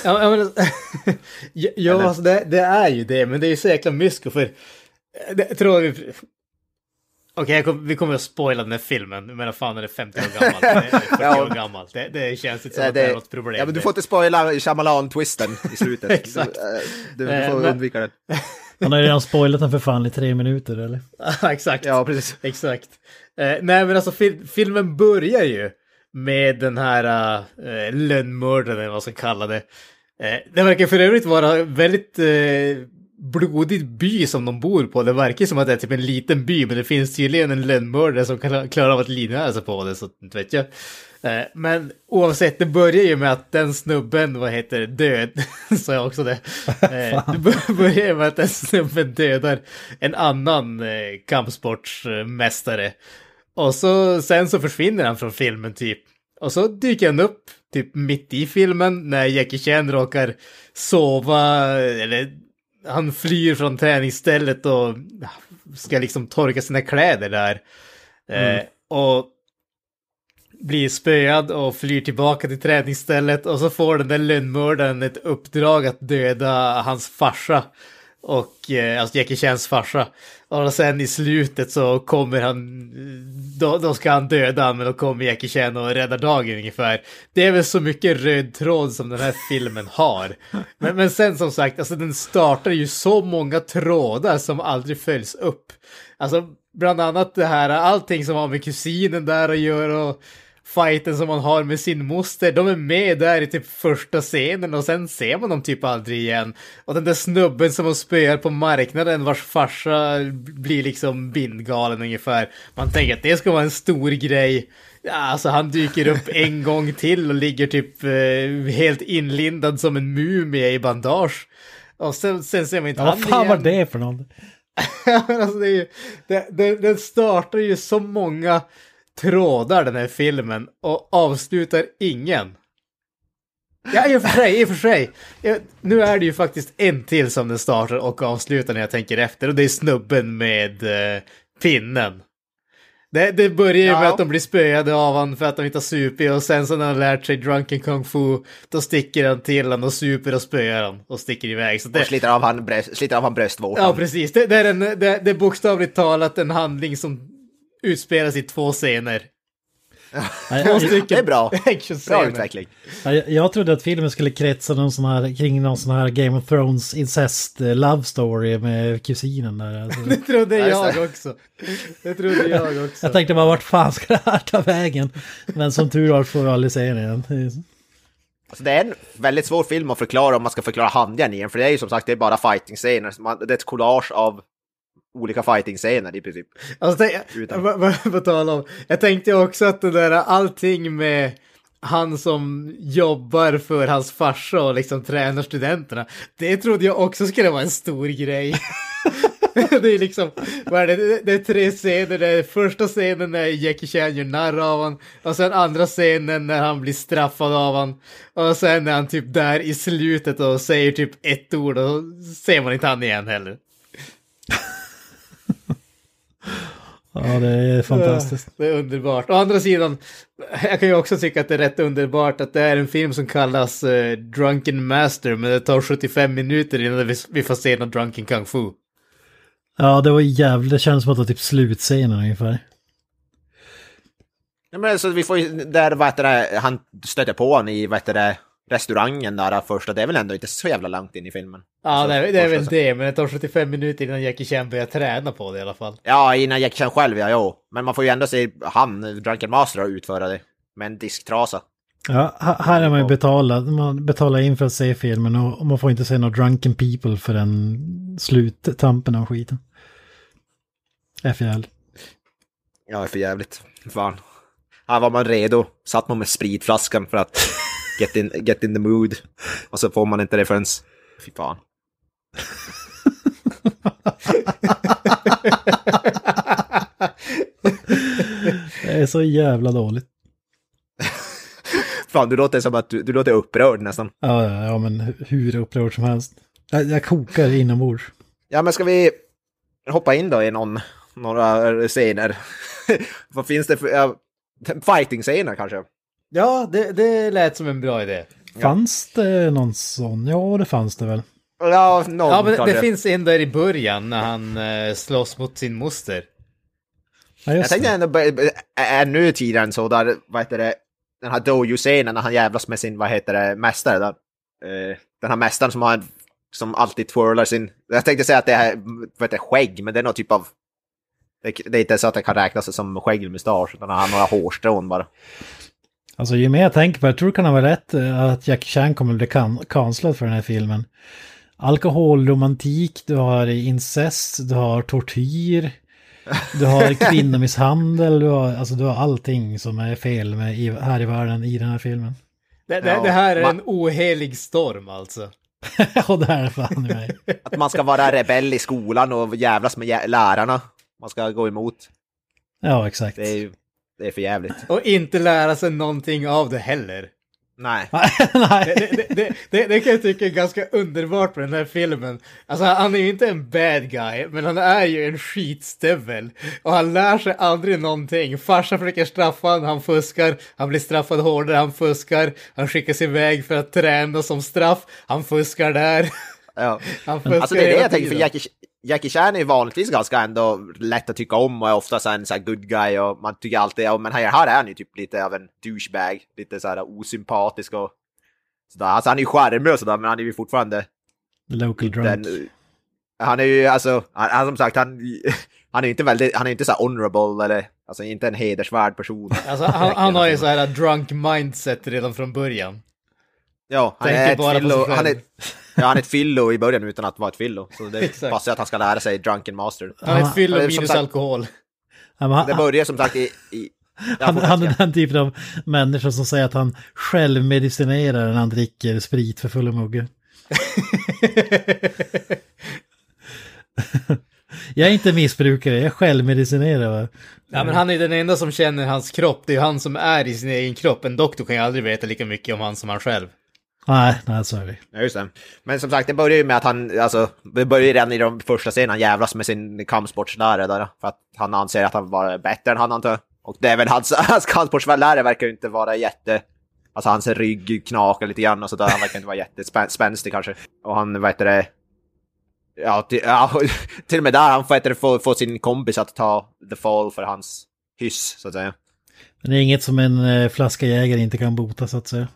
Ja, ja, men, ja, ja Eller? alltså det, det är ju det, men det är ju så jäkla mysko för... Det, jag tror vi... Okej, jag kom, vi kommer att spoila den här filmen, men vad fan är det 50 år gammalt? Det är 40 Ja. år gammalt. Det, det känns inte som Ja, att det är det- något problem. Ja, men du får inte spoila Shyamalan-twisten i slutet. Exakt. Du, du, Eh, du får men- undvika den. Han har ju redan spoilat den för fan i tre minuter eller? Exakt. Ja, precis. Exakt. Eh, nej, men alltså fil- filmen börjar ju med den här uh, lönnmördaren, eller vad man ska kalla det. Eh, det verkar för övrigt vara väldigt eh, blodig by som de bor på. Det verkar som att det är typ en liten by, men det finns tydligen en lönnmördare som kan klarar av att livnära sig på det, så inte vet jag. Men oavsett, det börjar ju med att den snubben, vad heter det, död, sa jag också det. Det bör- börjar med att den snubben dödar en annan kampsportsmästare. Och så sen så försvinner han från filmen typ. Och så dyker han upp typ mitt i filmen när Jackie Chan råkar sova, eller han flyr från träningsstället och ska liksom torka sina kläder där. Eh, och blir spöad och flyr tillbaka till träningsstället och så får den där lönnmördaren ett uppdrag att döda hans farsa. Och eh, alltså Jackie Chans farsa. Och sen i slutet så kommer han, då, då ska han döda men då kommer Jackie Chan och räddar dagen ungefär. Det är väl så mycket röd tråd som den här filmen har. Men, men sen som sagt, alltså den startar ju så många trådar som aldrig följs upp. Alltså bland annat det här, allting som har med kusinen där att göra och fighten som man har med sin moster, de är med där i typ första scenen och sen ser man dem typ aldrig igen. Och den där snubben som man spöar på marknaden vars farsa blir liksom bindgalen ungefär. Man tänker att det ska vara en stor grej. Ja, alltså han dyker upp en gång till och ligger typ eh, helt inlindad som en mumie i bandage. Och sen, sen ser man inte Ja, han vad fan var igen. det för något? Men alltså det ju, det, det, den startar ju så många trådar den här filmen och avslutar ingen. Ja, i och för sig, i och för sig. Nu är det ju faktiskt en till som den startar och avslutar när jag tänker efter och det är snubben med eh, pinnen. Det, det börjar ju med Ja. att de blir spöade av han för att de inte har supit och sen så när han lärt sig drunken kung fu då sticker han till han och super och spöar han och sticker iväg. Så det, Och sliter av han, bröst, sliter av han bröstvårtan. Ja, precis. Det, det, är en, det, det är bokstavligt talat en handling som utspelas i två scener. Två jag, stycken det är bra. Bra utveckling. jag, jag trodde att filmen skulle kretsa någon sån här, kring någon sån här Game of Thrones incest eh, love story med kusinen där. Alltså. Det trodde Ja, jag också. Det trodde jag också. Jag tänkte bara vart fan ska det här ta vägen? Men som tur var får vi aldrig se den igen. Alltså det är en väldigt svår film att förklara om man ska förklara handlingen i den, för det är ju som sagt det är bara fighting-scener. Det är ett collage av olika fighting-scener i princip. Alltså, vad, tala om. Jag tänkte också att det där allting med han som jobbar för hans farsa och liksom tränar studenterna. Det trodde jag också skulle vara en stor grej. det är liksom, vad är det? Det- är tre scener. Det är första scenen när Jackie Chan gör narr av han. Och sen andra scenen när han blir straffad av han. Och sen är han typ där i slutet och säger typ ett ord och ser man inte han igen heller. Ja, det är fantastiskt. Det är underbart. Å andra sidan, jag kan ju också tycka att det är rätt underbart att det är en film som kallas eh, Drunken Master, men det tar 75 minuter innan vi, vi får se någon Drunken Kung Fu. Ja, det var jävligt. Det känns som att det var typ slutscenen ungefär. Ja, men så vi får ju, där vad heter det, han stöter på honom i vad heter det, restaurangen där första, det är väl ändå inte så jävla långt in i filmen. Ja, Alltså, det, är- det är väl det, men det tar 75 minuter innan Jackie Chan börjar träna på det i alla fall. Ja, innan Jackie Chan själv, ja, jo. Men man får ju ändå se han, Drunken Master, utföra det. Med en disktrasa. Ja, här är man ju betalad. Man betalar in för att se filmen och man får inte se några drunken people förrän sluttampen av skiten. Det är för jävligt. Ja, det är för jävligt. Fan. Här var man redo. Satt man med spritflaskan för att get in, get in the mood. Och så får man inte det förrän... Fy fan. Det är så jävla dåligt. Fan, du låter som att du, du låter upprörd nästan. Ja, ja, ja men hur upprörd som helst. Jag, jag kokar inombords. Ja, men ska vi hoppa in då i någon, några scener? Vad finns det för... Ja, Fighting-scener kanske? Ja, det, det lät som en bra idé. Fanns det någon sån? Ja, det fanns det väl. Ja, någon Ja, men kanske. det finns en där i början när han eh, slåss mot sin moster. Ja, Jag tänkte det. ändå bör- bör- ännu tidigare än så, där, vad heter det, den här dojo-scenen när han jävlas med sin, vad heter det, mästare där. Eh, den här mästaren som har, som alltid twirlar sin, jag tänkte säga att det är, vad heter det, skägg, men det är någon typ av, det, det är inte så att det kan räknas som skägg eller mustasch, utan han har några hårstrån bara. Alltså ju mer jag tänker på det, jag tror det kan ha varit rätt eh, att Jackie Chan kommer bli kan- cancellad för den här filmen. Alkoholromantik, du har incest, du har tortyr, du har kvinnomisshandel, du har, alltså, du har allting som är fel med, i, här i världen i den här filmen. Det, det, Ja, det här är en ohelig storm alltså. och det här är fan i mig. Att man ska vara rebell i skolan och jävlas med jä- lärarna. Man ska gå emot. Ja, exakt. Det är ju, det är för jävligt. Och inte lära sig någonting av det heller. Nej. Nej. Det, det, det, det, kan jag tycka är ganska underbart på den här filmen. Alltså han är ju inte en bad guy, men han är ju en skitstövel. Och han lär sig aldrig någonting. Farsan försöker straffa honom, han fuskar. Han blir straffad hårdare, han fuskar. Han skickas iväg för att träna som straff. Han fuskar där. Ja. Han fuskar Alltså det är det jag tänker, för. Jackie, Jackie Chan är ju vanligtvis ganska ändå lätt att tycka om och är ofta så här en så här good guy och man tycker alltid, ja, men här, här är han ju typ lite av en douchebag, lite så här osympatisk och sådär. Alltså han är ju charmig och sådär, men han är ju fortfarande Local drunk. den, han är ju alltså, han, han som sagt, han, han är ju inte väldigt, han är inte så här honorable eller, alltså inte en hedersvärd person. Alltså, han, han har ju så här drunk mindset redan från början. Ja, han Tänker är ett bara på sig fillo, själv. han är, ja, han är ett fillo i början utan att vara ett fillo. Så det passar att han ska lära sig drunken master. Han är ett fyllo som minus sagt- alkohol. Det börjar som sagt i... i han, han är den typen av människa som säger att han självmedicinerar när han dricker sprit för fulla muggar. Jag är inte missbrukare, jag självmedicinerar. Va? Ja men han är den enda som känner hans kropp, det är ju han som är i sin egen kropp. En doktor kan ju aldrig veta lika mycket om han som han själv. Nej, nej, så är det. Ja, just det. Men som sagt, det börjar ju med att han, alltså, det börjar ju redan i de första scenerna han jävlas med sin kampsportslärare där, för att han anser att han var bättre än han antar. Och det är väl hans, hans kampsportslärare verkar ju inte vara jätte, alltså hans rygg knakar lite grann och sådär, han verkar inte vara jättespänstig kanske. Och han, vad heter det, ja, till, ja, till och med där, han får, få, få sin kompis att ta the fall för hans hyss, så att säga. Men det är inget som en eh, flaska jägare inte kan bota så att säga.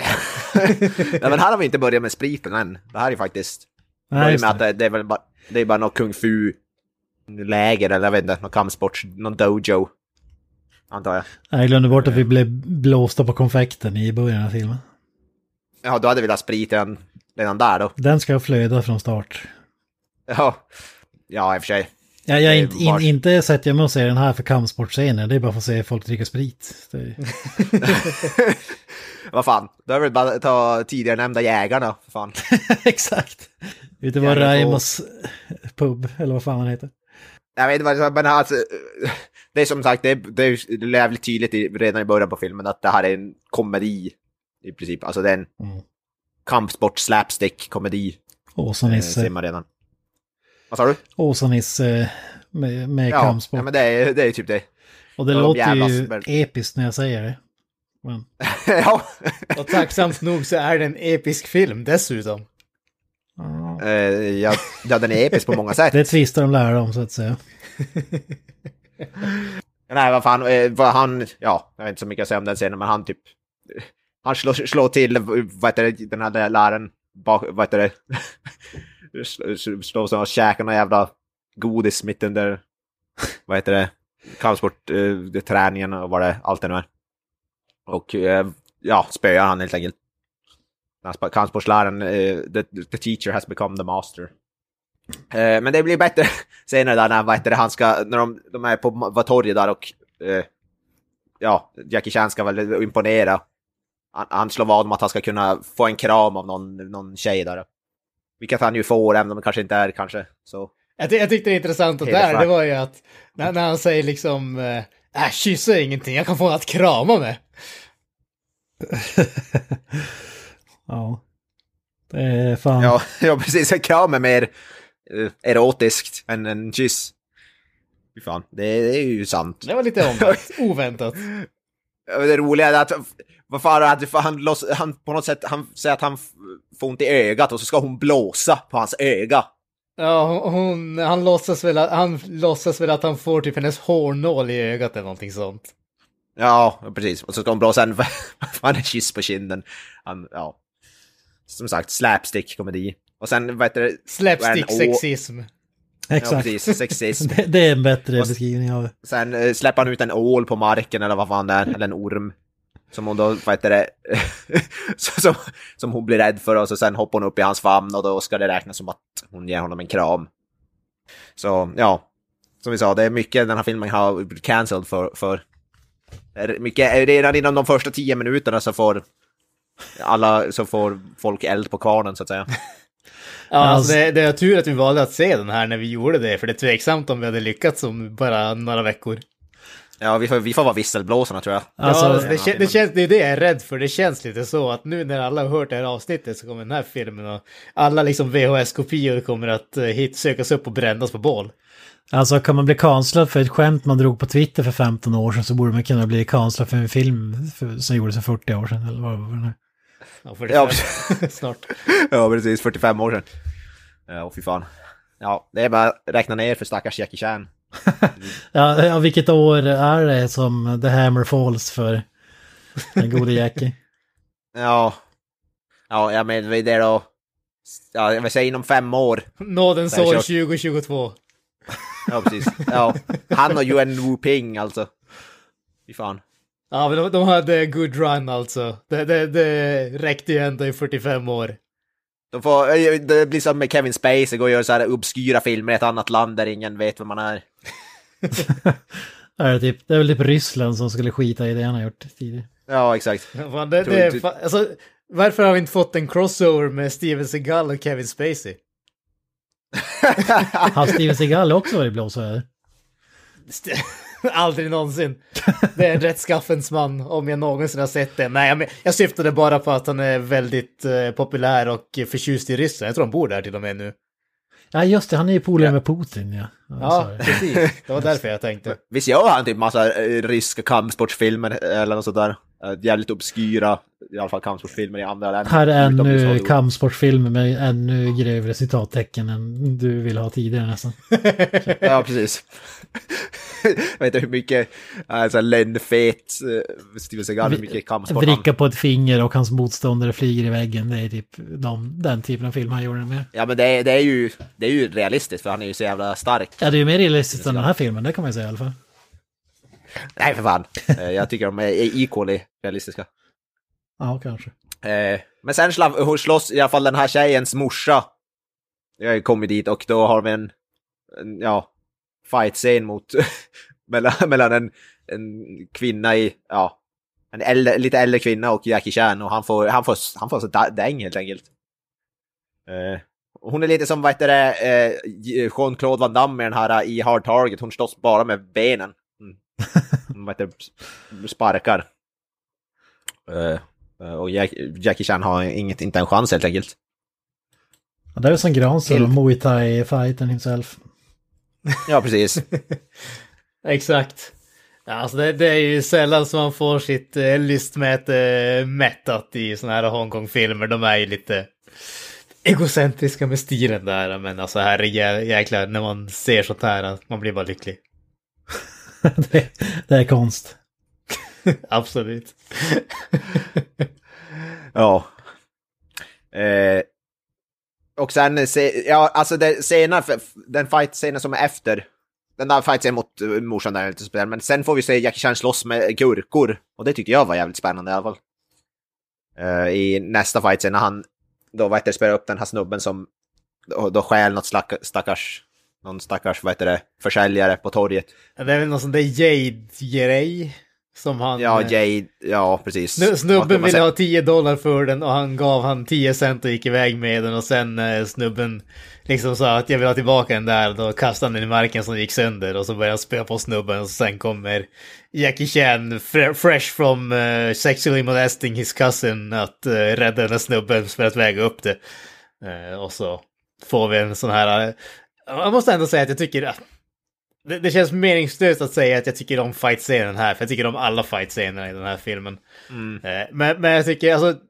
Nej, men här har vi inte börjat med spriten än. Det här är faktiskt... Nej, med att det. det, är väl bara, det är bara något kung fu läger eller jag vet inte, någon kampsport, någon dojo. Antar jag. Jag glömde bort att vi blev blåsta på konfekten i början av filmen. Ja, du hade velat sprit redan, redan där då. Den ska flöda från start. Ja, ja i och för sig. Ja, jag är är inte, in, inte sett jag mig och se den här för kampsportscener, det är bara för att se folk dricka sprit. Det är... Vad fan, då är det väl bara ta tidigare nämnda jägarna, för fan. Exakt. Ute på Raimos pub, eller vad fan han heter. Jag vet inte men alltså, det är som sagt, det är, det är jävligt tydligt i, redan i början på filmen att det här är en komedi i princip. Alltså det är en Mm. kampsport slapstick komedi. Eh, ser Åsa-Nisse. man redan. Vad sa du? Åsa-Nisse med, med Ja, kampsport. ja, men det är, det är typ det. och det de låter jävlas, ju men- episkt när jag säger det. Men, ja. Och tacksamt nog så är det en episk film dessutom. ja. Eh, ja, ja, den är episk på många sätt. Det tvistar de lärare om så att säga. Nej, vad fan, eh, vad han, ja, jag vet inte så mycket att säga om den scenen, men han typ, han slår, slår till, vad heter det, den här läraren, bak, vad heter det, Slår- och käkar någon jävla godis mitt under, vad heter det, Kampsportträningen eh, och vad det, allt det nu är. Och eh, ja, spöar han helt enkelt. Kampsportsläraren, eh, the, the teacher has become the master. Men det blir bättre senare där när, vad heter det, han ska, när de, de är på torget där och ja, Jackie Chan ska väl imponera. Han, han slår vad om att han ska kunna få en kram av någon, någon tjej där. Vilket han ju får, även om det kanske inte är kanske så. Jag, ty- jag tyckte det intressanta där, det var ju att när, när han säger liksom äh, äh kyssa är ingenting, jag kan få något att krama med. Ja. Det är fan... Ja, ja precis, en kram är mer eh, erotiskt än en kyss. Fy fan, det, det är ju sant. Det var lite omvänt, oväntat. Det roliga är att, vad fan, att han, loss, han på något sätt, han säger att han får ont i ögat och så ska hon blåsa på hans öga. Ja, hon, han, låtsas väl att, han låtsas väl att han får typ hennes hårnål i ögat eller någonting sånt. Ja, precis. Och så ska hon blåsa en, fan, en kyss på kinden. Han, ja. Som sagt, slapstick-komedi. Och sen, vad heter det? Slapstick Vad är en å- sexism. Ja, Exakt. precis. Sexism. Det, det är en bättre Och beskrivning av det. Sen eh, släpper han ut en ål på marken eller vad fan det är, eller en orm. Som hon då, vad heter det, så- som, som hon blir rädd för och så sen hoppar hon upp i hans famn och då ska det räknas som att hon ger honom en kram. Så ja, som vi sa, det är mycket den här filmen har blivit cancelled för. för är mycket, redan inom de första tio minuterna så får alla, så får folk eld på kvarnen så att säga. Ja, alltså Alltså- det, det är tur att vi valde att se den här när vi gjorde det, för det är tveksamt om vi hade lyckats om bara några veckor. Ja, vi får, vi får vara visselblåsarna tror jag. Alltså, ja, det, kän- det, känns, det är det jag är rädd för, det känns lite så att nu när alla har hört det här avsnittet så kommer den här filmen och alla liksom VHS-kopior kommer att eh, hit sökas upp och brännas på bål. Alltså kan man bli kanslad för ett skämt man drog på Twitter för 15 år sedan så borde man kunna bli kanslad för en film för, som gjordes för 40 år sedan eller vad vad det nu. Ja, 45 Ja, snart. Ja, precis. 45 år sedan. Ja, fy fan. Ja, det är bara att räkna ner för stackars Jackie Chan. Ja, ja, vilket år är det som The Hammer Falls för den gode Jackie? Ja. Ja, jag menar det är då... Ja, jag vill säga inom fem år. Nådens år kört. 2022. Ja, precis. Ja. Han och Yuan Wu Ping alltså. Fy fan. Ja, men de, de hade good run alltså. Det, det, det räckte ju ändå i 45 år. De får, eh, det blir som med Kevin Spacey, gå och göra så här obskyra filmer i ett annat land där ingen vet vem man är. Är det, typ, det är väl typ Ryssland som skulle skita i det han har gjort tidigare. Ja, exakt. Fan, det, det, fa- alltså, varför har vi inte fått en crossover med Steven Seagal och Kevin Spacey? Har Steven Seagal också varit blåsväder? Aldrig någonsin. Det är en rättskaffens man, om jag någonsin har sett det. Nej, men jag syftade bara på att han är väldigt eh, populär och förtjust i Ryssland. Jag tror han bor där till och med nu. Ja just det, han är ju polare med Putin ja. ja, Ja, precis. Det var därför jag tänkte. Visst gör han typ massa eh, ryska kampsportsfilmer eller något sånt där? Eh, Jävligt obskyra, i alla fall kampsportsfilmer i andra länder. Här är ännu Hollywood. kampsportfilmer med ännu grövre citattecken än du vill ha tidigare nästan. Ja, precis. jag vet inte hur mycket, alltså lönnfet uh, Steven Seagal, hur mycket kampsport. Vricka på ett finger och hans motståndare flyger i väggen. Det är typ de, den typen av film han gjorde med. Ja men det är, det, är ju, det är ju realistiskt för han är ju så jävla stark. Ja, det är ju mer realistiskt än den här filmen, det kan man ju säga i alla fall. Nej för fan. Eh, jag tycker de är equally realistiska. Ja, kanske. Eh, men sen slåss i alla fall den här tjejens morsa. Jag har kommit dit och då har vi en, en ja, fight-scen mot, mellan, mellan en, en kvinna i, ja, en äldre, lite äldre kvinna och Jackie Chan och han får, han får, han får så däng helt enkelt. Eh, hon är lite som, vad heter det, eh, Jean-Claude Van Damme med den här eh, i Hard Target, hon slåss bara med benen. Vad heter sparkar. Eh, Och Jack, Jackie Chan har inget, inte en chans helt enkelt. Ja, det är som Granström, Helt- Muay Thai-fighten himself. Ja, precis. Exakt. Ja, alltså det, det är ju sällan som man får sitt eh, lystmäte eh, mättat i såna här Hongkong-filmer. De är ju lite egocentriska med stilen där. Men alltså herregud, jäklar, när man ser sånt här, att man blir bara lycklig. det, det är konst. Absolut. ja. Eh, och sen, se, ja, alltså det, senare, den fight-scenen som är efter, den där fight-scenen mot uh, morsan där är inte så spännande, men sen får vi se Jackie Chan slåss med gurkor. Och det tyckte jag var jävligt spännande i alla fall. Eh, I nästa fight-scen när han, då vad heter det, spelar upp den här snubben som då, då stjäl något slack, stackars, någon stackars, vad heter det, försäljare på torget. Det är väl någon sån där Jade-grej. Som han... Ja, eh, Jade, ja precis. Snu- Snubben ville ha 10 dollar för den och han gav han 10 cent och gick iväg med den och sen eh, snubben liksom sa att jag vill ha tillbaka den där då kastade han den i marken som gick sönder och så började han spöa på snubben och sen kommer Jackie Chan fre- fresh from eh, sexually molesting his cousin att rädda den där snubben för att väga upp det. Och så får vi en sån här... eh, jag måste ändå säga att jag tycker att det, det känns meningslöst att säga att jag tycker om fight-scenen här, för jag tycker om alla fight-scenerna i den här filmen. Mm. Eh, Men, men jag tycker, alltså,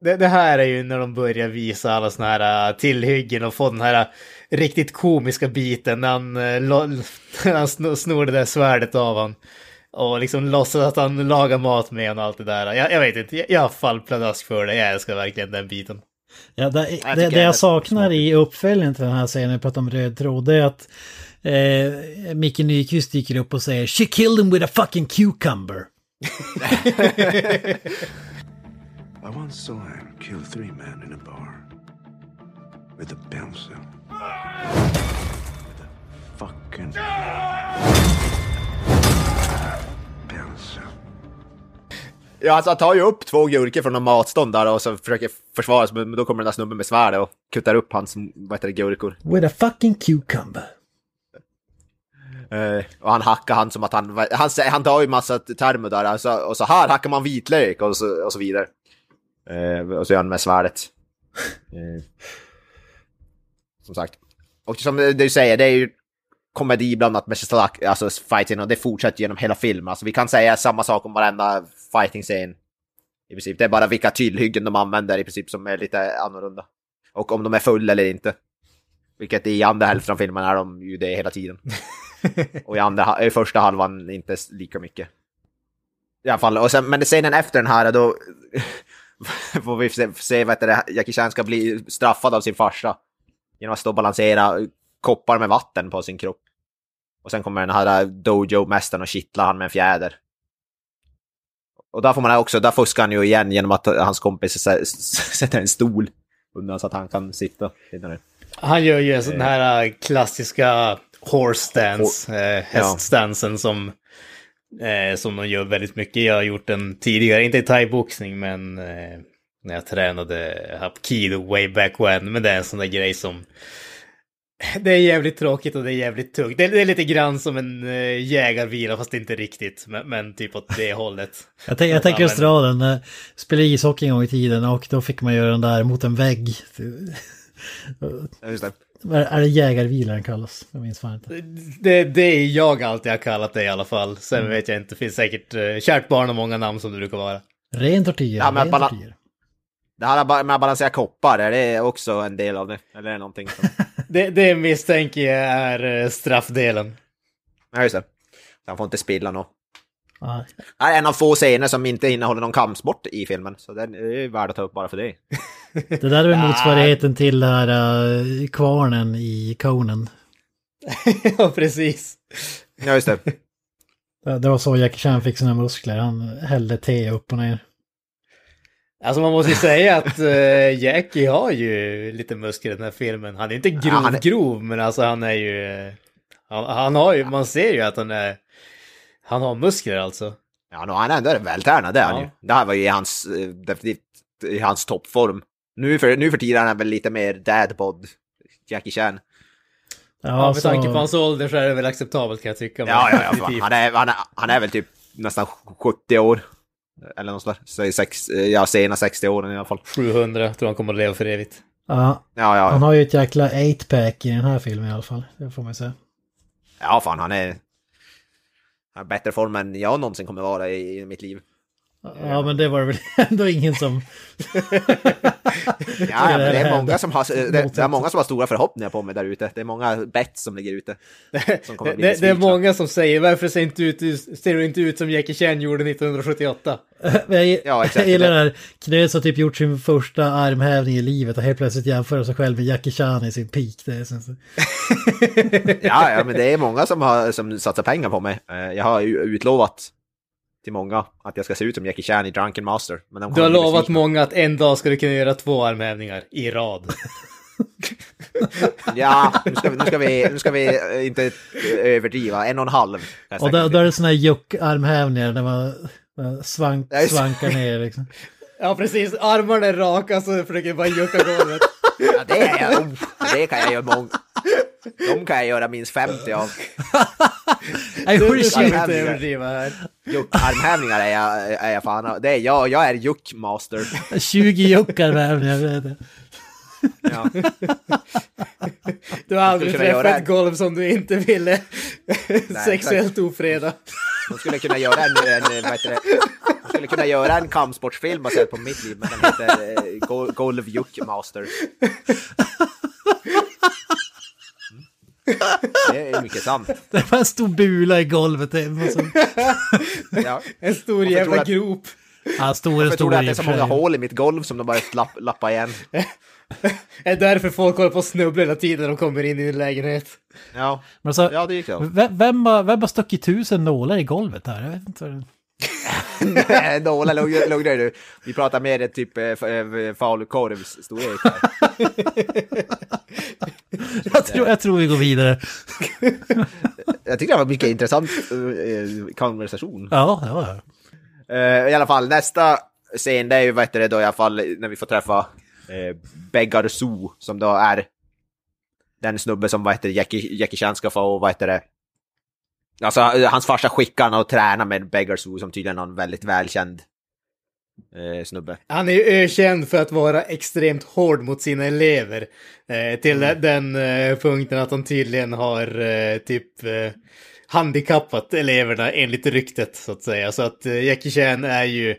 det, det här är ju när de börjar visa alla såna här uh, tillhyggen och få den här uh, riktigt komiska biten när han, när han snor, det där svärdet av han. Och liksom låtsas att han lagar mat med en och allt det där. Jag, jag vet inte, jag, jag faller pladask för det. Jag älskar verkligen den biten. Ja, det, det, det det är jag saknar i uppföljningen till den här scenen, vi pratar om röd tråd, det är att eh, Micke Nyqvist dyker upp och säger “She killed him with a fucking cucumber”. I once saw him kill three men in a bar with a pencil. With a fucking pencil. Ja, alltså han tar ju upp två gurkor från en matstånd där och så försöker försvara sig, men då kommer den där snubben med svärd och kuttar upp hans, vad heter det, gurkor. “With a fucking cucumber”. Eh, och han hackar han som att han, han, han tar ju massa termer där, alltså, och så här hackar man vitlök och så, och så vidare. Eh, och så gör han med svärdet. Eh, som sagt. Och som du säger, det är ju komedi blandat med slack, alltså fighting och det fortsätter genom hela filmen. Alltså vi kan säga samma sak om varenda fighting-scen I princip. Det är bara vilka tillhyggen de använder i princip som är lite annorlunda. Och om de är fulla eller inte. Vilket i andra hälften av filmen är de ju det hela tiden. och i, andra, i första halvan inte lika mycket. I alla fall, och sen, men scenen efter den här då får vi se, se vad heter det, Jackie Chan ska bli straffad av sin farsa. Genom att stå och balansera koppar med vatten på sin kropp. Och sen kommer den här dojo-mästaren och kittlar han med en fjäder. Och där får man också, där fuskar han ju igen genom att hans kompis sätter en stol undan så att han kan sitta. Han gör ju en sån här äh, klassiska horse stance, äh, häststansen som, eh, som de gör väldigt mycket. Jag har gjort den tidigare, inte i thaiboxning men eh, när jag tränade hapkido way back when. Men det är en sån där grej som det är jävligt tråkigt och det är jävligt tungt. Det är, det är lite grann som en eh, jägarvila fast inte riktigt. Men, men typ åt det hållet. Jag, tänk, jag tänker just dra den. eh, Spelade ishockey en gång i tiden och då fick man göra den där mot en vägg. Just det. Är är det jägarvila den kallas? Jag minns fan inte. Det, det är jag alltid har kallat det i alla fall. Sen vet jag inte, det finns säkert uh, kärt barn och många namn som det brukar vara. Ren tortyr. Ja, men ren tortyr. Det här med att balansera koppar, är det också en del av det? Eller är det någonting som... Det, det misstänker jag är eh, straffdelen. Ja, just det. Så han får inte spilla något. Ja. Det här är en av få scener som inte innehåller någon kampsport i filmen, så den är värd att ta upp bara för det. Det där är väl motsvarigheten till den här uh, kvarnen i Conan. ja, precis. Ja, just det. Det det var så Jackie Chan fick sina muskler. Han hällde te upp och ner. Alltså man måste ju säga att uh, Jackie har ju lite muskler i den här filmen. Han är inte grov, Ja, han är- grov, men alltså han är ju... eh, Han, han har ju, man ser ju att han är... Han har muskler alltså. Ja, no, han är ändå vältränad, det är han Ja. ju. Det här var ju i hans, eh, definitivt i hans toppform. Nu för, nu för tiden är han väl lite mer dadbod, Jackie Chan. Ja, med så- tanke på hans ålder så är det väl acceptabelt kan jag tycka. Ja, ja, ja. Han, är, han, är, han är väl typ nästan 70 år. Eller något sådär. Så i sex, eh, ja, sena 60 åren i alla fall. 700 tror han kommer att leva för evigt. Ja, Ja, ja. han har ju ett jäkla 8-pack i den här filmen i alla fall. Det får man ju säga. Ja, fan han är... Han har bättre form än jag någonsin kommer vara i, i mitt liv. Ja, men det var det väl ändå ingen som... Ja, men det är många som har, det, det är många som har stora förhoppningar på mig där ute. Det är många bett som ligger ute. Som Det, det, det är många som säger varför ser, inte ut, ser du inte ut som Jackie Chan gjorde 1978? Jag, Ja, exakt. jag gillar det här. Knös har typ gjort sin första armhävning i livet och helt plötsligt jämför sig själv med Jackie Chan i sin peak. Det är. Ja, ja, men det är många som, har, som satsar pengar på mig. Eh, Jag har utlovat till många att jag ska se ut som Jackie Chan i Drunken Master. Men de Du har lovat många att en dag ska du kunna göra två armhävningar i rad. Ja, nu ska, vi, nu, ska vi, nu ska vi eh, inte överdriva. En och en halv. Och då, då är det såna här juck-armhävningar där man man svank, svankar ner liksom. Ja, precis. Armarna är raka så försöker jag bara jucka golvet. Ja, det, är jag, oh, det kan jag göra många. De kan jag göra minst 50 av. Nej, Du, ska inte överdriva här. Juck- Armhävningar är jag, är jag fan Det är jag, jag är juckmaster. 20 juckarmhävningar. vet jag. Ja. Du har aldrig träffat göra- ett golv som du inte ville sexuellt ofreda. De skulle kunna göra en, en vad heter det? De skulle kunna göra en kampsportsfilm baserad på mitt liv, men den heter eh, Gol- Golv Juckmaster. Mm. Det är mycket sant. Det var en stor bula i golvet hemma. som- Ja. En stor Varför jävla du grop. Ja, stor och Jag tror stor att det är så många hål i mitt golv som de bara lapp, lappa igen. Det är därför folk håller på att snubbla hela tiden när de kommer in i din lägenhet. Ja, Men alltså, ja det gick så. vem, vem, har, vem har stuckit tusen nålar i golvet här? Jag vet inte. Det- lugna lugna dig nu. Vi pratar mer typ eh, eh, falukorvs storlek. här. Jag tror, jag tror vi går vidare. Jag tyckte det var en mycket intressant eh, konversation. Ja, ja, ja. Eh, I alla fall, nästa scen det är ju vad heter det då i alla fall när vi får träffa uh, Beggar Zoo som då är den snubbe som vad heter det, Jackie, Jackie Chan ska få vad heter det Alltså eh, hans farsa skickar honom att träna med Beggar Zoo som tydligen är en väldigt välkänd eh, snubbe. Han är ju ökänd för att vara extremt hård mot sina elever. Eh, till den eh, punkten att han tydligen har eh, typ eh, handikappat eleverna enligt ryktet så att säga. Så att eh, Jackie Chan är ju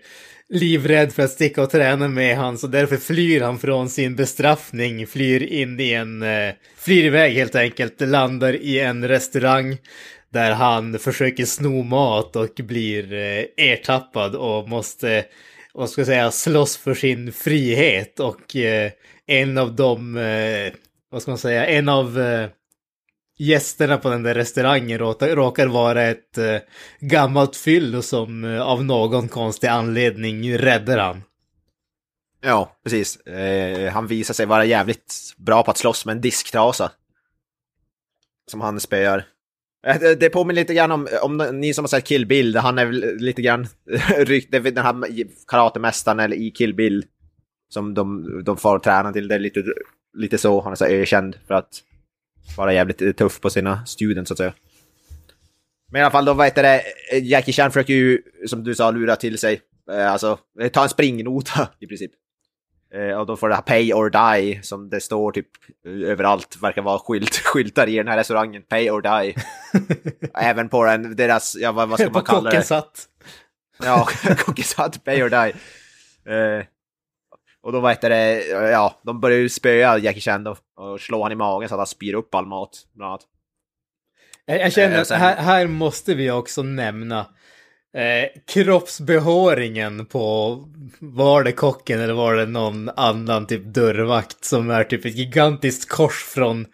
livrädd för att sticka och träna med han, så därför flyr han från sin bestraffning, flyr in i en, eh, flyr iväg helt enkelt, landar i en restaurang där han försöker sno mat och blir eh, ertappad och måste, vad ska jag säga, slåss för sin frihet och eh, en av de, eh, vad ska man säga, en av eh, gästerna på den där restaurangen råkar, råkar vara ett eh, gammalt fyllo som eh, av någon konstig anledning räddar han. Ja, precis. Eh, han visar sig vara jävligt bra på att slåss med en disktrasa. Som han spöar. Äh, det, påminner lite grann om, om ni som har sett Kill Bill, han är väl lite grann den här karatemästaren eller i Kill Bill. Som de, de får träna till, det är lite, lite så, han är så ökänd för att vara jävligt tuff på sina students så att säga. Men i alla fall, då vad heter det, Jackie Chan försöker ju, som du sa, lura till sig, äh, alltså, ta en springnota i princip. Eh, och då får det här pay or die, som det står typ överallt, verkar vara skylt, skyltar i den här restaurangen, pay or die. Även på den, deras, ja vad, vad ska på man kalla det? kockens hatt. Ja, Cookies Hut, pay or die. Eh, och då vad det, ja, de börjar ju spöa Jackie Chan då, och slå han i magen så att han spyr upp all mat, bland annat. Jag, jag känner Eh, att sen- här, här måste vi också nämna eh, kroppsbehåringen på, var det kocken eller var det någon annan typ dörrvakt som är typ ett gigantiskt kors från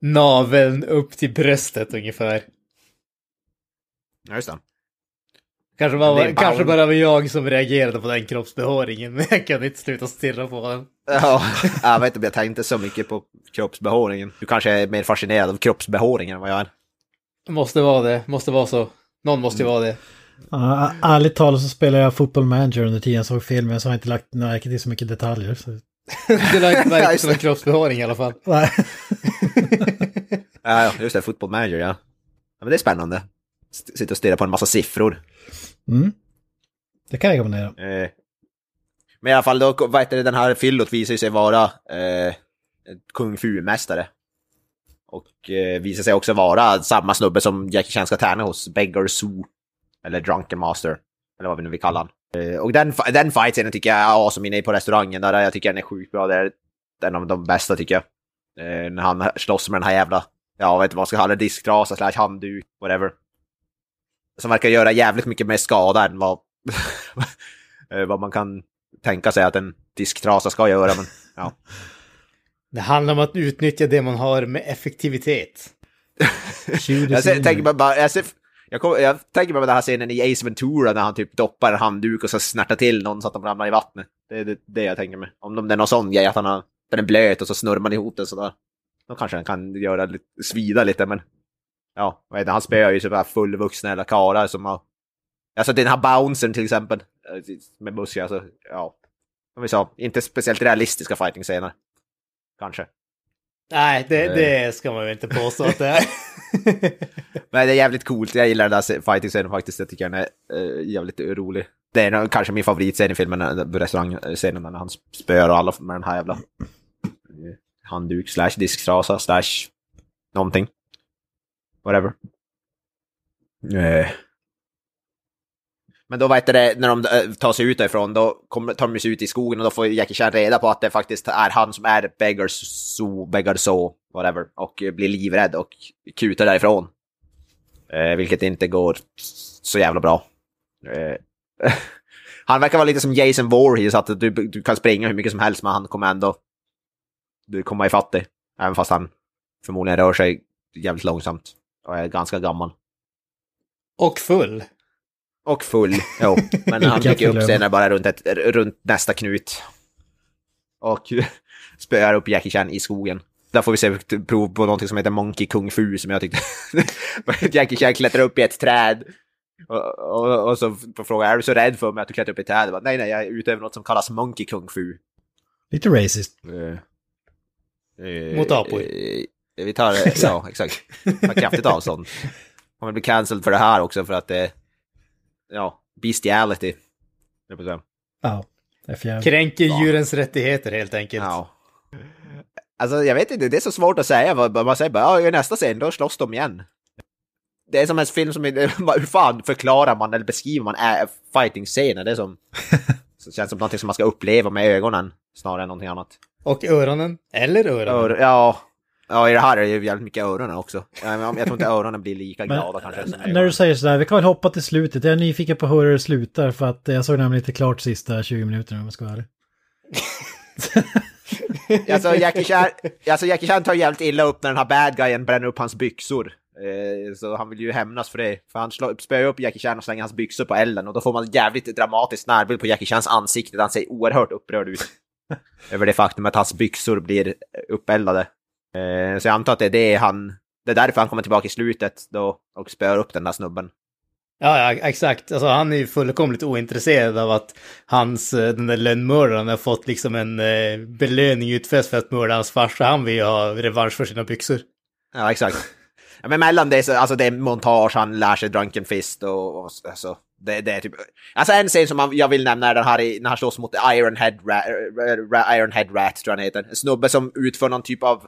naveln upp till bröstet ungefär. Ja, just det. Kanske, det bara, är kanske bara var jag som reagerade på den kroppsbehåringen, men jag kan inte sluta stirra på den. Ja, jag vet inte jag tänkte så mycket på kroppsbehåringen. Du kanske är mer fascinerad av kroppsbehåringen än vad jag är. Måste vara det, måste vara så. Någon måste ju vara det. Ja, ärligt talat så spelade jag football manager under tiden jag såg filmen så har jag inte lagt märke till så mycket detaljer. Så... Det lär inte som en det. kroppsbehåring i alla fall. Nej. Ja, ja, just det, football manager, ja. ja. Men det är spännande. Sitta och stirra på en massa siffror. Mm. Det kan jag rekommendera. Eh, men i alla fall, då, vad heter det, den här fyllot visar sig vara eh, kung fu-mästare. Och eh, visar sig också vara samma snubbe som Jackie Chan ska träna hos, Beggar Zoo. Eller Drunken Master. Eller vad vi nu vill kalla han. Eh, och den, den fight-scenen tycker jag är awesome inne på restaurangen. Där jag tycker den är sjukt bra. Det är en av de bästa tycker jag. Eh, när han slåss med den här jävla, ja vet inte vad man ska kalla det, disktrasa slash handduk, whatever. Som verkar göra jävligt mycket mer skada än vad, eh, vad man kan tänka sig att en disktrasa ska göra. Men, ja. Det handlar om att utnyttja det man har med effektivitet. Jag, ser, tänker bara, bara, jag, ser, jag, kom, jag tänker mig den här scenen i Ace Ventura när han typ doppar en handduk och så snärtar till någon så att de ramlar i vattnet. Det är det, det jag tänker mig. Om det är någon sån grej, att han har, den är blöt och så snurrar man ihop den sådär. Då kanske den kan göra lite, svida lite, men... Ja, vad heter det, han spöar ju sådär fullvuxna eller karlar som har... Alltså den här bouncern till exempel, eh, med muskler, alltså, ja. Som vi sa, inte speciellt realistiska fighting-scener. Kanske. Nej, det, det ska man ju inte påstå att det är. Men det är jävligt coolt, jag gillar den där fighting-scenen faktiskt, jag tycker den är eh, jävligt rolig. Det är kanske min favoritscen i filmen, eh, restaurangscenen när han spöar alla med den här jävla handduk slash disktrasa slash någonting. Whatever. Eh. Men då vad heter det, när de eh, tar sig ut därifrån, då kommer, tar de sig ut i skogen och då får Jackie Chan reda på att det faktiskt är han som är Beggar So, Beggar So, whatever, och blir livrädd och kutar därifrån. Eh, vilket inte går så jävla bra. Eh, han verkar vara lite som Jason Voorhees, att du, du kan springa hur mycket som helst men han kommer ändå du kommer ifatt dig. Även fast han förmodligen rör sig jävligt långsamt och är ganska gammal. Och full. Och full, jo. Men han dyker upp senare bara runt, ett, runt nästa knut. Och spöar upp Jackie Chan i skogen. Där får vi se prov på någonting som heter Monkey Kung Fu som jag tyckte... Jackie Chan klättrar upp i ett träd. Och, och, och så frågar jag, är du så rädd för mig att du klättrar upp i ett träd? Jag bara, nej, nej, jag är ute över något som kallas Monkey Kung Fu. Lite racist. Eh, eh, Mot apor. eh, vi tar, ja exakt. Tar kraftigt avstånd. Kommer bli cancelled för det här också för att det, ja, bestiality. jag på. Ja, det är. Kränker djurens rättigheter helt enkelt. Ja. Alltså jag vet inte, det är så svårt att säga. vad- Man säger bara, ja, i nästa scen då slåss de igen. det är som en film som... Hur fan förklarar man eller beskriver man äh, fighting-scener? Det är som... det känns som någonting som man ska uppleva med ögonen snarare än någonting annat. Och öronen. Eller öronen. Ör, ja, ja, i det här är det ju jävligt mycket öronen också. Jag, tror inte öronen blir lika glada kanske. När du säger sådär, vi kan väl hoppa till slutet. Jag är nyfiken på hur det slutar för att jag såg nämligen inte klart sista 20 minuterna om jag ska vara ärlig. Alltså Jackie, Chan, alltså Jackie Chan tar jävligt illa upp när den här bad guyen bränner upp hans byxor. Eh, så han vill ju hämnas för det. För han spöar upp Jackie Chan och slänger hans byxor på elden. Och då får man jävligt dramatisk närbild på Jackie Chans ansikte. Han ser oerhört upprörd ut. över det faktum att hans byxor blir uppeldade. Eh, så jag antar att det är det han... Det är därför han kommer tillbaka i slutet då och spöar upp den där snubben. Ja, ja, exakt. Alltså, han är ju fullkomligt ointresserad av att hans, eh, den där lönnmördaren har fått liksom en eh, belöning utfäst för att mörda hans farsa. Han vill ju ha revansch för sina byxor. Ja, exakt. Ja, men mellan det så, alltså det är montage, han lär sig Drunken Fist och, och alltså, det, det är typ... Alltså en scen som man, jag vill nämna är den här i, när han slåss mot Iron Head Rat, Ra- Iron Head Rat, tror jag han heter. En snubbe som utför någon typ av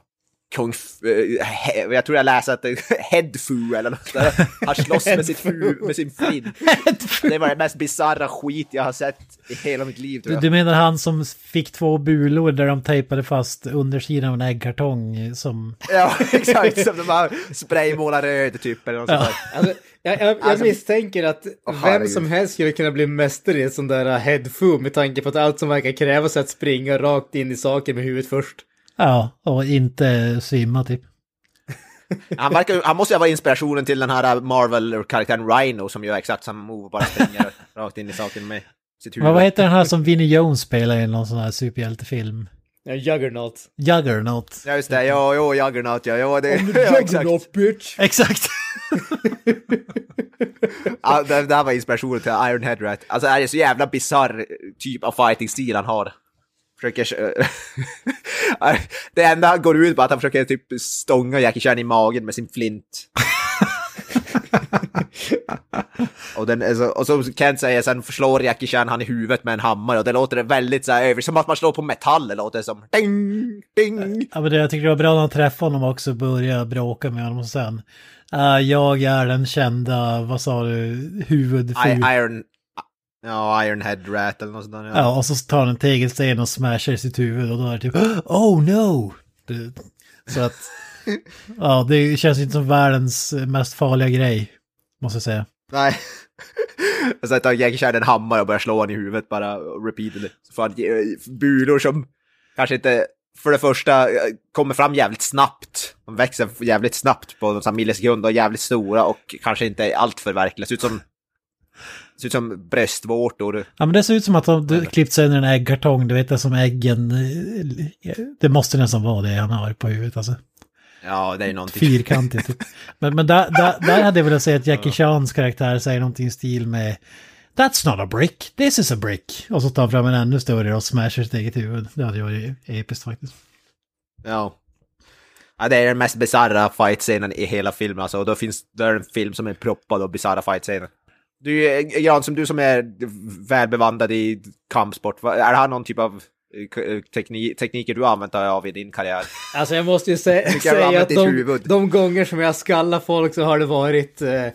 kung... eh, he, jag tror jag läser att det är headfu eller något där. Han slåss med, sitt hu, med sin flint. Det var det mest bisarra skit jag har sett i hela mitt liv tror Du, jag. du menar han som fick två bulor där de tejpade fast undersidan av en äggkartong som... Ja, exakt. Som de bara spraymålar röd typ eller något sånt där. Alltså, jag, jag, jag Alltså- misstänker att Åh, vem som helst skulle kunna bli mästare i ett sånt där headfu med tanke på att allt som verkar krävas är att springa rakt in i saker med huvudet först. Ja, och inte svimma typ. Han, verkar, han måste ju vara inspirationen till den här Marvel-karaktären Rhino som gör exakt samma move bara springer rakt in i saken med sitt huvud. Men vad heter den här som Vinnie Jones spelar i någon sån här superhjältefilm? Ja, Juggernaut. Juggernaut. Ja just det, ja, jo, Juggernaut, ja, ja, det, ja exakt. bitch! Exakt! Ja, det, det här var inspirationen till Iron Head Rat. Alltså är det så jävla bisarr typ av fighting-stil han har. Försöker... det enda han går ut på är att han försöker typ stånga Jackie Chan i magen med sin flint. och, den, alltså, och så Kent säger sen slår Jackie Chan han i huvudet med en hammare och det låter väldigt så här över, som att man slår på metall, det låter som ding, ding. Ja, men det, jag tycker det var bra när han träffade honom också och började bråka med honom sen. "Ah, jag är den kända, vad sa du, huvudful. I, iron... Ja, Iron Head Rat eller något sånt där. Ja, och så tar han en tegelsten och smashar i sitt huvud och då är det typ Oh no! Det, så att... Ja, det känns inte som världens mest farliga grej. Måste jag säga. Nej. Och så tar Chan en hammare och börjar slå honom i huvudet bara repeatedly. Så får han bulor som kanske inte, för det första, kommer fram jävligt snabbt. De växer jävligt snabbt på en millisekund och jävligt stora och kanske inte allt för verkliga. Ser ut som, ser ut som bröstvårtor. Ja, men det ser ut som att de du klippt sönder en äggkartong. Du vet det som äggen... eh, Det måste nästan vara det han har på huvudet alltså. Ja, det är någonting. Fyrkantigt. typ. Men, men där, där, där hade jag velat säga att Jackie Chans karaktär säger någonting i stil med That's not a brick, this is a brick. Och så tar han fram en ännu större och smashar sitt eget huvud. Det hade varit episkt faktiskt. Ja. ja. Det är den mest bisarra fight-scenen i hela filmen alltså. Och då finns det en film som är proppad av bisarra fight-scener. Du, eh, Jan, som du som är välbevandrad i kampsport, är det här någon typ av eh, tekni tekniker du använt dig av i din karriär? Alltså jag måste ju sä säga att de, de gånger som jag skallar folk så har det varit eh,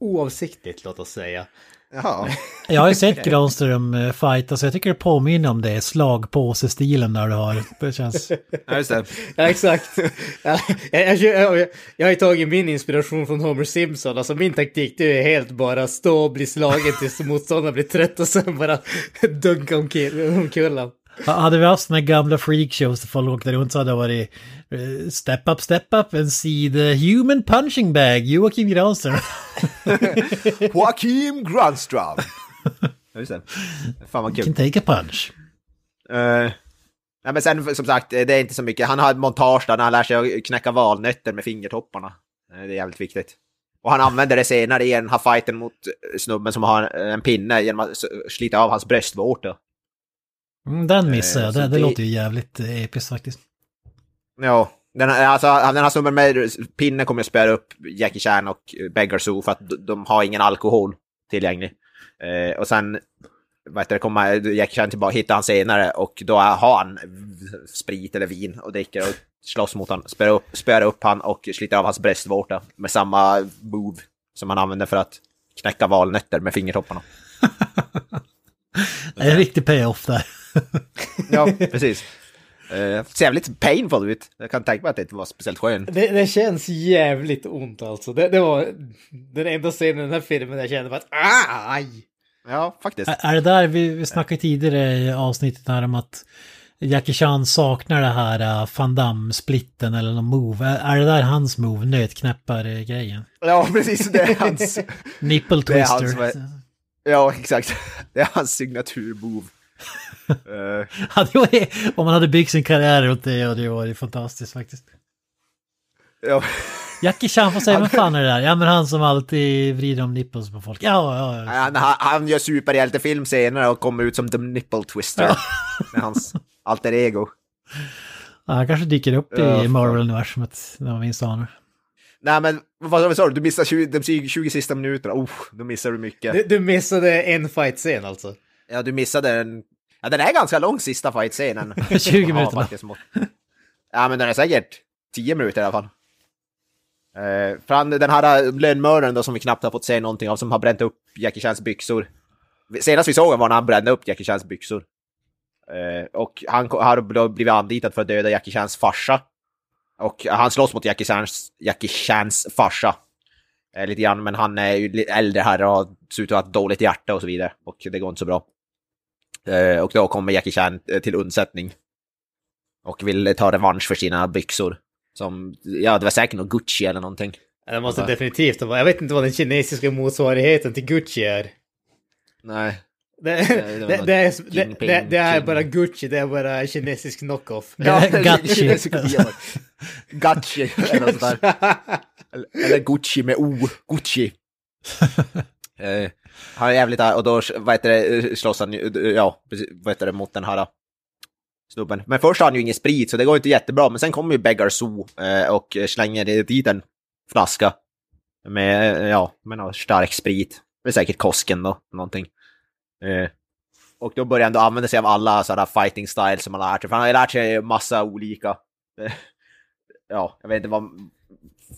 oavsiktligt, låt oss säga. Jaha. Jag har ju sett Granström eh, fighta så jag tycker det påminner om det slagpåse-stilen där du har. Det känns... Ja, just det. Ja, exakt. jag, jag, jag, jag, har ju tagit min inspiration från Homer Simpson. Alltså min taktik det är helt bara stå och bli slagen tills motståndaren blir trött och sen bara dunka omkull. Ha- Hade vi haft såna gamla freakshows där folk åkte runt så hade det varit eh, Step up, step up and see the human punching bag, Joakim Granström. Joakim Grönström. Ja, just det. Fan vad kul. Can take a punch. Uh, nej, men sen som sagt, det är inte så mycket. Han har montage där när han lär sig att knäcka valnötter med fingertopparna. Eh, Det är jävligt viktigt. Och han använder det senare i den här fighten mot eh, snubben som har en pinne genom att slita av hans bröstvårta. Mm, den missade Eh, jag, så det, det det- låter ju jävligt eh, episkt faktiskt. Ja, den, här- alltså, den här snubben med pinnen kommer att spöa upp Jackie Chan och Beggar Zoo för att de, har ingen alkohol tillgänglig. Eh, och sen vad heter det, kommer Jackie Chan tillbaka, hittar han senare och då har han sprit eller vin och dricker och slåss mot han, spöar upp, spöar upp han och sliter av hans bröstvårta med samma move. som han använder för att knäcka valnötter med fingertopparna. Det är en riktig payoff där. Ja, precis. Uh, ser jävligt painful ut. Jag kan tänka mig att det inte var speciellt skön. Det, det känns jävligt ont alltså. Det, det var den enda scenen i den här filmen där jag kände bara att ah, aj! Ja, faktiskt. Är- Är det där, vi, vi snackade tidigare i avsnittet här om att Jackie Chan saknar det här uh, Van Damme-splitten eller någon move. Är, är det där hans move, nötknäppar-grejen? Ja, precis. Det är hans... Nipple är hans twister. vad- ja, exakt. Det är hans signaturmove. Ja, om man hade byggt sin karriär runt det, och det var ju fantastiskt faktiskt. ja. Jackie Chan får säga, vem fan är det där? Ja men han som alltid vrider om nipples på folk. Ja, ja, ja. Han, han, gör superhjältefilm senare och kommer ut som The Nipple Twister. Med hans alter ego. ja han kanske dyker upp Ja, i. Marvel-universumet när man minst anar. Nej men, vad sa du? Du missar 20, de 20 20 sista minuterna. Oh, då missar du mycket. Du, du missade en fight-scen alltså. Ja, du missade den. Ja, den är ganska lång sista fight-scenen. 20 Ja, minuter. mot- Ja, men den är säkert 10 minuter i alla fall. Eh, för han, den här lönnmördaren då som vi knappt har fått se någonting av, som har bränt upp Jackie Chans byxor. Senast vi såg honom var när han brände upp Jackie Chans byxor. Eh, och han har då blivit anlitad för att döda Jackie Chans farsa. Och han slåss mot Jackie Chans, Jackie Chans farsa. Eh, lite grann, men han är ju äldre här och ser ut att ha ett dåligt hjärta och så vidare. Och det går inte så bra. Eh, och då kommer Jackie Chan eh, till undsättning. Och vill ta revansch för sina byxor. Som, ja det var säkert något Gucci eller någonting. Det måste Ja. definitivt vara. Jag vet inte vad den kinesiska motsvarigheten till Gucci är. Nej. Det, det det, det, är, det, Jinping, det, det är bara Gucci, det är bara kinesisk knock-off. Gucci. Gucci eller något sånt där. Eller- Eller Gucci med O. Gucci. han är jävligt arg och då vad heter det, slåss han ju, ja, vad heter det, mot den här äh, snubben. Men först har han ju ingen sprit så det går inte jättebra. Men sen kommer ju Beggar Zoo äh, och slänger dit en flaska. Med, äh, ja, med någon stark sprit. Det är säkert Kosken då, någonting. Och då börjar han då använda sig av alla sådana fighting styles som han har lärt sig. För han har ju lärt sig massa olika. Ja, jag vet inte vad...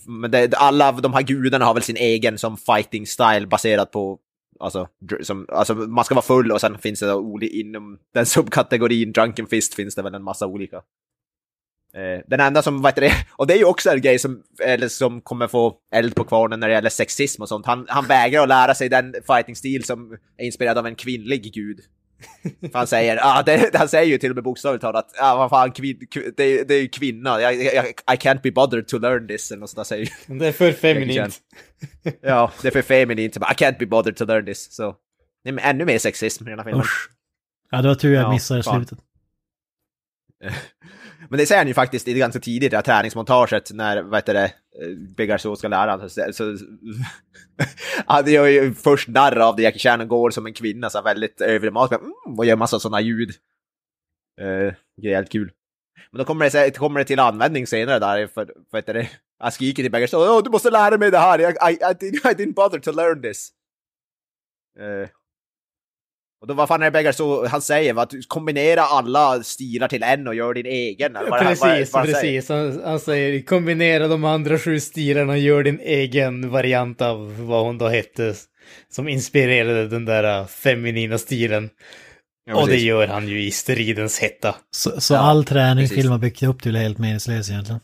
Men det, alla de här gudarna har väl sin egen som fighting style baserat på... Alltså, som, alltså man ska vara full och sen finns det då inom den subkategorin Drunken Fist finns det väl en massa olika. Eh, den enda som, vad heter det, och det är ju också en grej som, eller som kommer få eld på kvarnen när det gäller sexism och sånt. Han, han vägrar att lära sig den fighting-stil som är inspirerad av en kvinnlig gud. För han säger, ah, det, han säger ju till och med bokstavligt talat, ah, vad fan, kvin, kvin, det, det är ju kvinna, jag, jag, I can't be bothered to learn this, eller något sånt där säger. Det är för feminint. Ja, det är för feminint, I can't be bothered to learn this. Så det är ännu mer sexism i den här filmen. Usch. Ja, det var tur jag Ja, missade fan. slutet. Men det säger han ju faktiskt i det ganska tidigt, det här träningsmontaget, när, vad heter det, eh, Begarso ska lära honom. Så, så, han gör ju först narr av det, Jackie Chan går som en kvinna, så väldigt överdramatisk, mm, och gör massa sådana ljud. Uh, det är helt kul. Men då kommer det, kommer det till användning senare där, för, vad heter det, han skriker till Begarso, oh, du måste lära mig det här, I, I, I, didn't- I didn't bother to learn this. Uh, och då vad fan är det Beggar så han säger? Att kombinera alla stilar till en och gör din egen? eller vad vad- Precis, vad han säger. precis. Han, han säger kombinera de andra sju stilarna och gör din egen variant av vad hon då hette. Som inspirerade den där uh, feminina stilen. Ja, och det gör han ju i stridens hetta. Så, så Ja, all träning precis. film har byggt upp till är helt meningslös egentligen.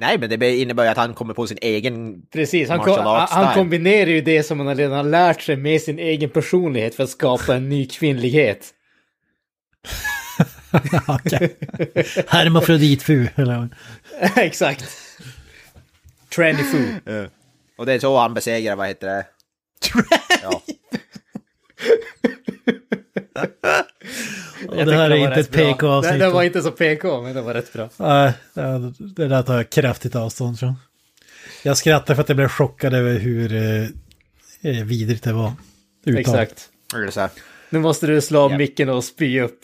Nej, men det innebär ju att han kommer på sin egen... Precis, han, Martial kom, han kombinerar ju det som han redan har lärt sig med sin egen personlighet för att skapa en ny kvinnlighet. Hermafroditfu, eller Exakt. Tranny Fu. Och det är så han besegrar, vad heter det? Ja. Och det här är inte ett PK-avsnitt. det var inte så PK, men det var rätt bra. Nej, det- där tar jag kraftigt avstånd från. Jag skrattar för att jag blev chockad över hur eh, eh, vidrigt det var. Uttalat. Exakt. Här. Nu måste du slå av Ja. micken och spy upp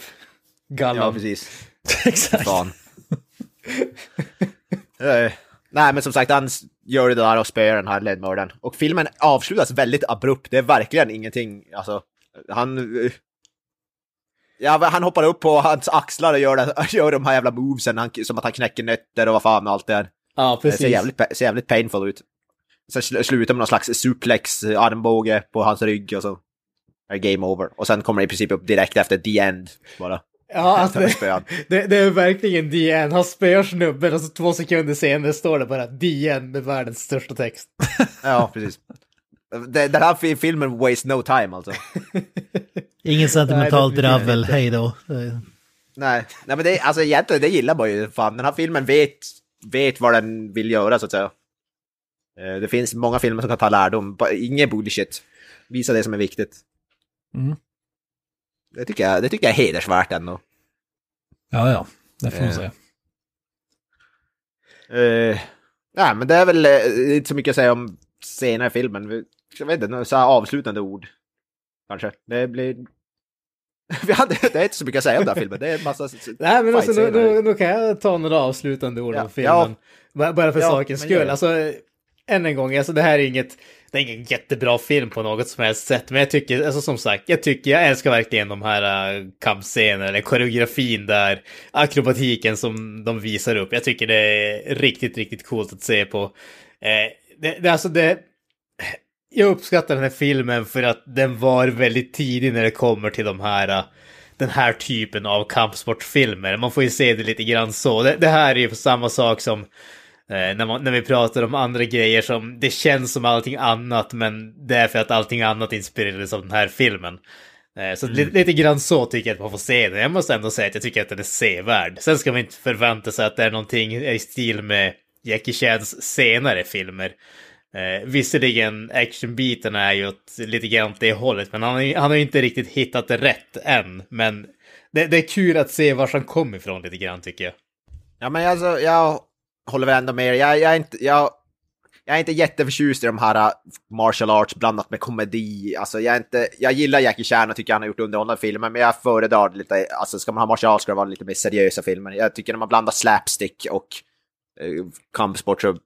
Ja, gallan. precis. Exakt. Eh, Nej, men som sagt, han gör det där och spöar den här ledmördaren. Och filmen avslutas väldigt abrupt. Det är verkligen ingenting, alltså, han... eh, Ja, han hoppar upp på hans axlar och gör, det, gör de här jävla movesen, han, som att han knäcker nötter och vad fan och allt det där. Ja, Det precis. ser jävligt, ser jävligt painful ut. sen sl- slutar med någon slags suplex, eh, armbåge på hans rygg och så är det game over. Och sen kommer det i princip upp direkt efter the end bara. Ja, alltså, spöan. det, det är verkligen the end. Han spöar snubben och så två sekunder senare står det bara the end med världens största text. Ja, precis. Den här fi- filmen waste no time alltså. Ingen det- dravel, hej då. Nej, nej men det, alltså egentligen det gillar man ju. Fan, den här filmen vet, vet vad den vill göra så att säga. Eh, Det finns många filmer som kan ta lärdom. Ingen bullshit. Visa det som är viktigt. Mm. Det tycker jag, det tycker jag är hedersvärt ändå. Ja, ja, det får man Eh. säga. Uh, nej, men det är väl inte så mycket att säga om senare i filmen. Jag vet inte, så här avslutande ord. Kanske. Det blir... Vi hade, det är inte så mycket att säga om den här filmen. Det är en massa... Nej, men alltså, nu, nu, nu kan jag ta några avslutande ord Ja, om filmen. ja. Bara- för Ja, sakens skull. Alltså, än en gång, alltså, det här är inget... Det är ingen jättebra film på något som helst sätt, men jag tycker, alltså som sagt, jag tycker, jag älskar verkligen de här uh, kampscenerna, eller koreografin där, akrobatiken som de visar upp. Jag tycker det är riktigt, riktigt coolt att se på. Eh, det, det, alltså det, jag uppskattar den här filmen för att den var väldigt tidig när det kommer till de här, uh, den här typen av kampsportfilmer. Man får ju se det lite grann så. Det, det här är ju samma sak som eh, när, man, när vi pratar om andra grejer som det känns som allting annat men det är för att allting annat inspirerades av den här filmen. Eh, Så lite, lite grann så tycker jag att man får se den. Jag måste ändå säga att jag tycker att den är sevärd. Sen ska man inte förvänta sig att det är någonting i stil med Jackie Chans senare filmer. Eh, visserligen actionbiten är ju åt lite grann åt det hållet, men han, har ju- han har ju inte riktigt hittat det rätt än. Men det, det är kul att se var han kom ifrån lite grann tycker jag. Ja, men alltså, jag håller väl ändå med. Jag, jag, är inte, jag, jag är inte jätteförtjust i de här äh, martial arts blandat med komedi. Alltså, jag, är inte, jag gillar Jackie Chan och tycker han har gjort underhållande filmer, men jag föredrar lite, alltså ska man ha martial arts ska det vara lite mer seriösa filmer. Jag tycker när man blandar slapstick och kampsport så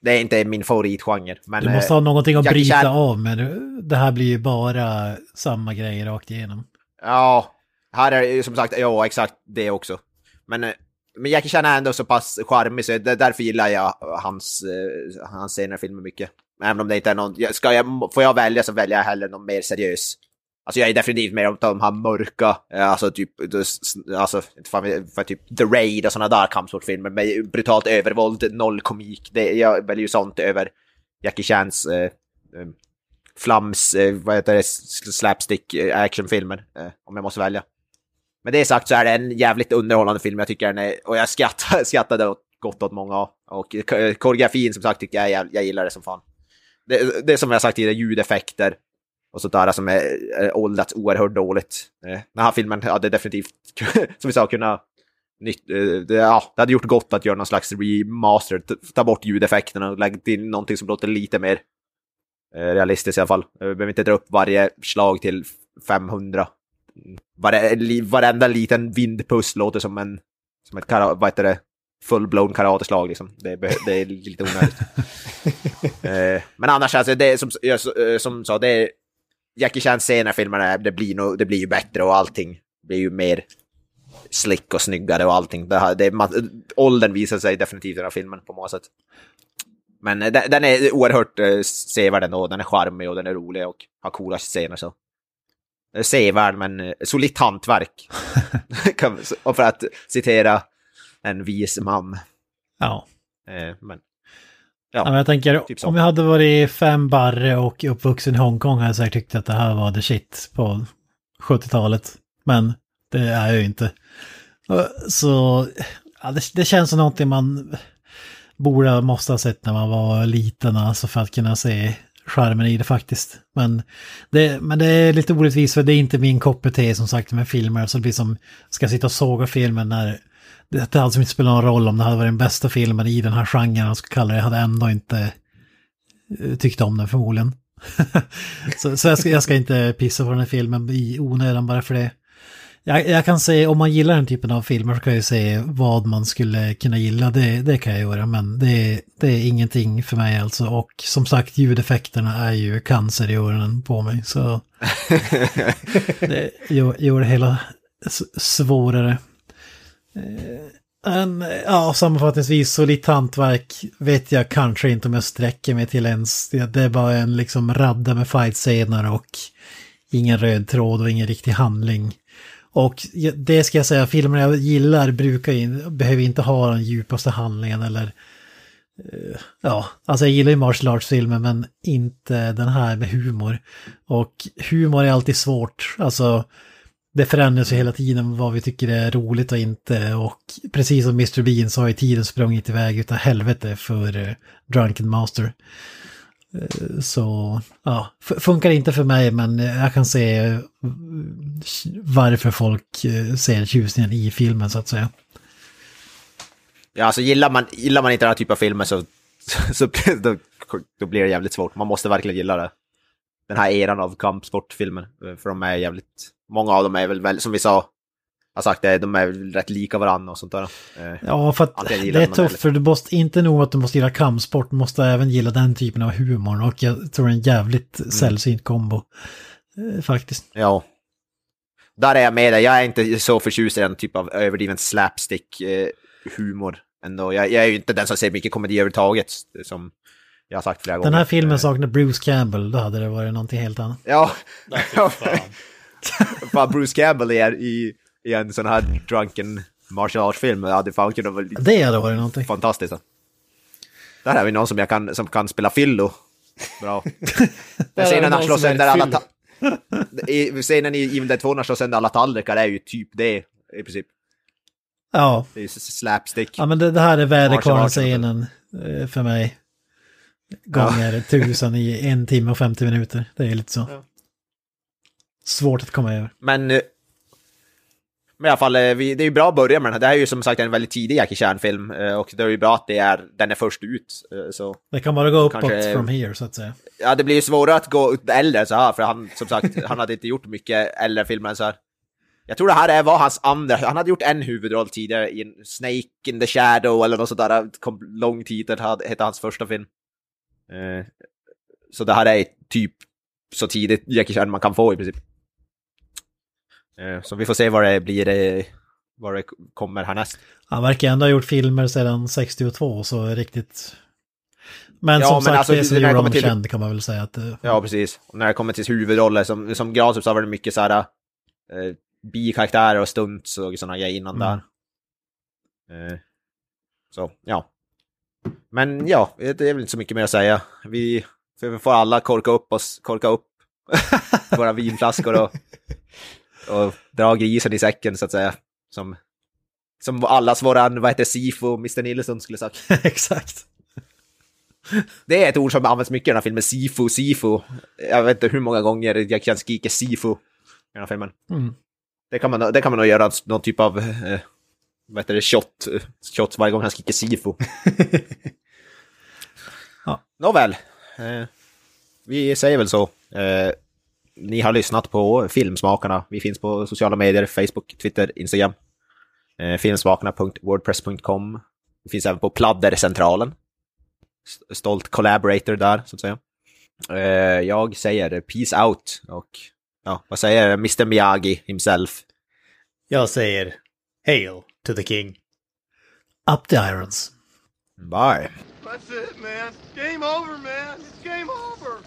det är inte min favoritgenre. Men, Du måste eh, ha någonting att bryta Chan- av med. Det här blir ju bara samma grejer rakt igenom. Ja, här är det som sagt, ja exakt det också. Men, eh, men Jackie Chan är ändå så pass charmig så det, därför gillar jag hans, eh, hans senare filmer mycket. Även om det inte är någon, ska jag, får jag välja så väljer jag hellre någon mer seriös. Alltså jag är definitivt mer av de här mörka, eh, alltså typ, alltså inte fan, vet- för typ The Raid och sådana där kampsportfilmer med brutalt övervåld, noll komik. Det, jag väljer ju sånt över Jackie Chans eh, eh, flams, eh, vad heter det, slapstick eh, actionfilmer, eh, om jag måste välja. Med det sagt så är det en jävligt underhållande film, jag tycker den är, och jag skrattar, skrattade åt, gott åt många av. Och koreografin som sagt tycker jag, jag, jag gillar det som fan. Det, det är som jag sagt tidigare, ljudeffekter och sånt där som är, är åldrats oerhört dåligt. Eh, den här filmen hade definitivt, som vi sa, kunnat Nytt, eh, det, ja, det hade gjort gott att göra någon slags remaster, ta bort ljudeffekterna och lägga till någonting som låter lite mer eh, realistiskt i alla fall. Vi behöver inte dra upp varje slag till 500. Vare, varenda liten vindpuss låter som en, som ett kara, vad heter det, full-blown karateslag liksom. Det, det är lite onödigt. men annars alltså, det är som, jag, som sa, det är Jackie Chans senare filmer, det blir, nog, det blir ju bättre och allting blir ju mer slick och snyggare och allting. Det, här- det, åldern visar sig definitivt i den här filmen på många sätt. Men eh, den, den är oerhört eh, sevärd ändå. Den är charmig och den är rolig och har coola scener så. Sevärd men eh, solitt hantverk. Och för att citera en vis man. Ja. Eh, men Ja, men jag tänker, typ om jag hade varit fem barre och uppvuxen i Hongkong hade jag säkert tyckt att det här var the shit på 70-talet. Men det är jag ju inte. Så ja, det, det känns som någonting man borde, måste ha sett när man var liten, alltså för att kunna se charmen i det faktiskt. Men det, men det är lite orättvist för det är inte min kopp te som sagt med filmer. Så det blir som, ska sitta och såga filmen när det, hade som inte spelat någon roll om det hade varit den bästa filmen i den här genren, jag ska kalla det, jag hade ändå inte eh, tyckt om den förmodligen. så så jag, ska, jag ska inte pissa på den här filmen i onödan bara för det. Jag, jag kan säga, om man gillar den typen av filmer så kan jag säga vad man skulle kunna gilla, det, det kan jag göra, men det, det är ingenting för mig alltså. Och som sagt, ljudeffekterna är ju cancer i öronen på mig, så det gör, gör det hela svårare. Eh, en, ja, sammanfattningsvis, solitt hantverk vet jag kanske inte om jag sträcker mig till ens. Det är bara en liksom radda med fightscener och ingen röd tråd och ingen riktig handling. Och det ska jag säga, filmer jag gillar brukar in, behöver inte ha den djupaste handlingen eller... Eh, ja, alltså jag gillar ju martial arts-filmer men inte den här med humor. Och humor är alltid svårt, alltså det förändras ju hela tiden vad vi tycker är roligt och inte. Och precis som Mr. Bean så har ju tiden sprungit iväg utan helvete för eh, Drunken Master. Eh, så ja, funkar inte för mig men jag kan se eh, varför folk ser tjusningen i filmen så att säga. Ja, alltså gillar man, gillar man inte den här typen av filmer så, så då, då blir det jävligt svårt. Man måste verkligen gilla det. Den här eran av kampsportfilmer. eh, För de är jävligt... Många av dem är väl, väl som vi sa, har sagt det, de är väl rätt lika varandra och sånt där. Eh, Ja, för att det är tufft för du måste inte nog att du måste gilla kampsport, du måste även gilla den typen av humor och jag tror det är en jävligt sällsynt kombo. eh, Faktiskt. Ja. Där är jag med dig. Jag är inte så förtjust i den typ av överdriven slapstick-humor. ändå. Jag, jag är ju inte den som ser mycket komedi överhuvudtaget, som jag har sagt flera gånger. Den här filmen Eh, saknar Bruce Campbell, då hade det varit någonting helt annat. Ja. Nej, fan. fan, Bruce Campbell är i, i en sån här drunken martial arts-film. Det hade fan kunnat vara Det hade varit någonting. fantastiskt. Där har vi någon som, jag kan, som kan spela fyllo. Bra. Den scenen han slår sönder alla... Ta- i, scenen i Evil Dead 2 när han slår sönder alla tallrikar är ju typ det i princip. Ja, Det är slapstick. ja men det, det här är väderkvarnen-scenen eh, för mig. Gånger tusen i en timme och 50 minuter. Det är lite så. Ja. Svårt att komma över. Men... eh, Men i alla fall, eh, det är ju bra att börja med den här. Det här är ju som sagt en väldigt tidig Jackie Chan-film. eh, Och det är ju bra att det är, den är först ut. Så Det kan bara gå uppåt Kanske- from here så att säga. ja, det blir ju svårare att gå ut äldre så här, för han, som sagt, han hade inte gjort mycket äldre filmer än så här. Jag tror det här är- var hans andra, han hade gjort en huvudroll tidigare i en Snake in the Shadow eller något sånt där, kom, lång titel, hette hans första film. Eh, Så det här är typ så tidigt Jackie Chan man kan få i princip. Eh, Så vi får se vad det blir, eh, vad det kommer härnäst. Han verkar ändå ha gjort filmer sedan 62 så riktigt... Men Ja, som men sagt, alltså, det som gjorde honom till- känd kan man väl säga att... Ja, precis. Och när det kommer till huvudroller, som, som Granström så var det mycket så här eh, bikaraktärer och stunts och sådana grejer innan Mm. där. Eh, så, ja. Men ja, det är väl inte så mycket mer att säga. Vi, vi får alla korka upp oss, korka upp våra vinflaskor och, och dra grisen i säcken så att säga. Som, som allas våran, vad heter Sifo, Mr Nilsson skulle sagt. Exakt. Det är ett ord som används mycket i den här filmen, Sifu, Sifu. Jag vet inte hur många gånger jag kan skrika Sifu i den här filmen. Mm. Det kan man, det kan man nog göra någon typ av, eh, vad heter det, shot, eh, shot varje gång han skriker Sifu. Ja. Nåväl, eh, vi säger väl så. Eh, ni har lyssnat på Filmsmakarna. Vi finns på sociala medier, Facebook, Twitter, Instagram. Eh, filmsmakarna.wordpress.com. Vi finns även på Pladdercentralen. St- Stolt collaborator där, så att säga. Eh, jag säger peace out och ja, vad säger Mr Miyagi himself? Jag säger Hail to the king. Up the irons. Bye. That's it, man. Game over, man. It's game over.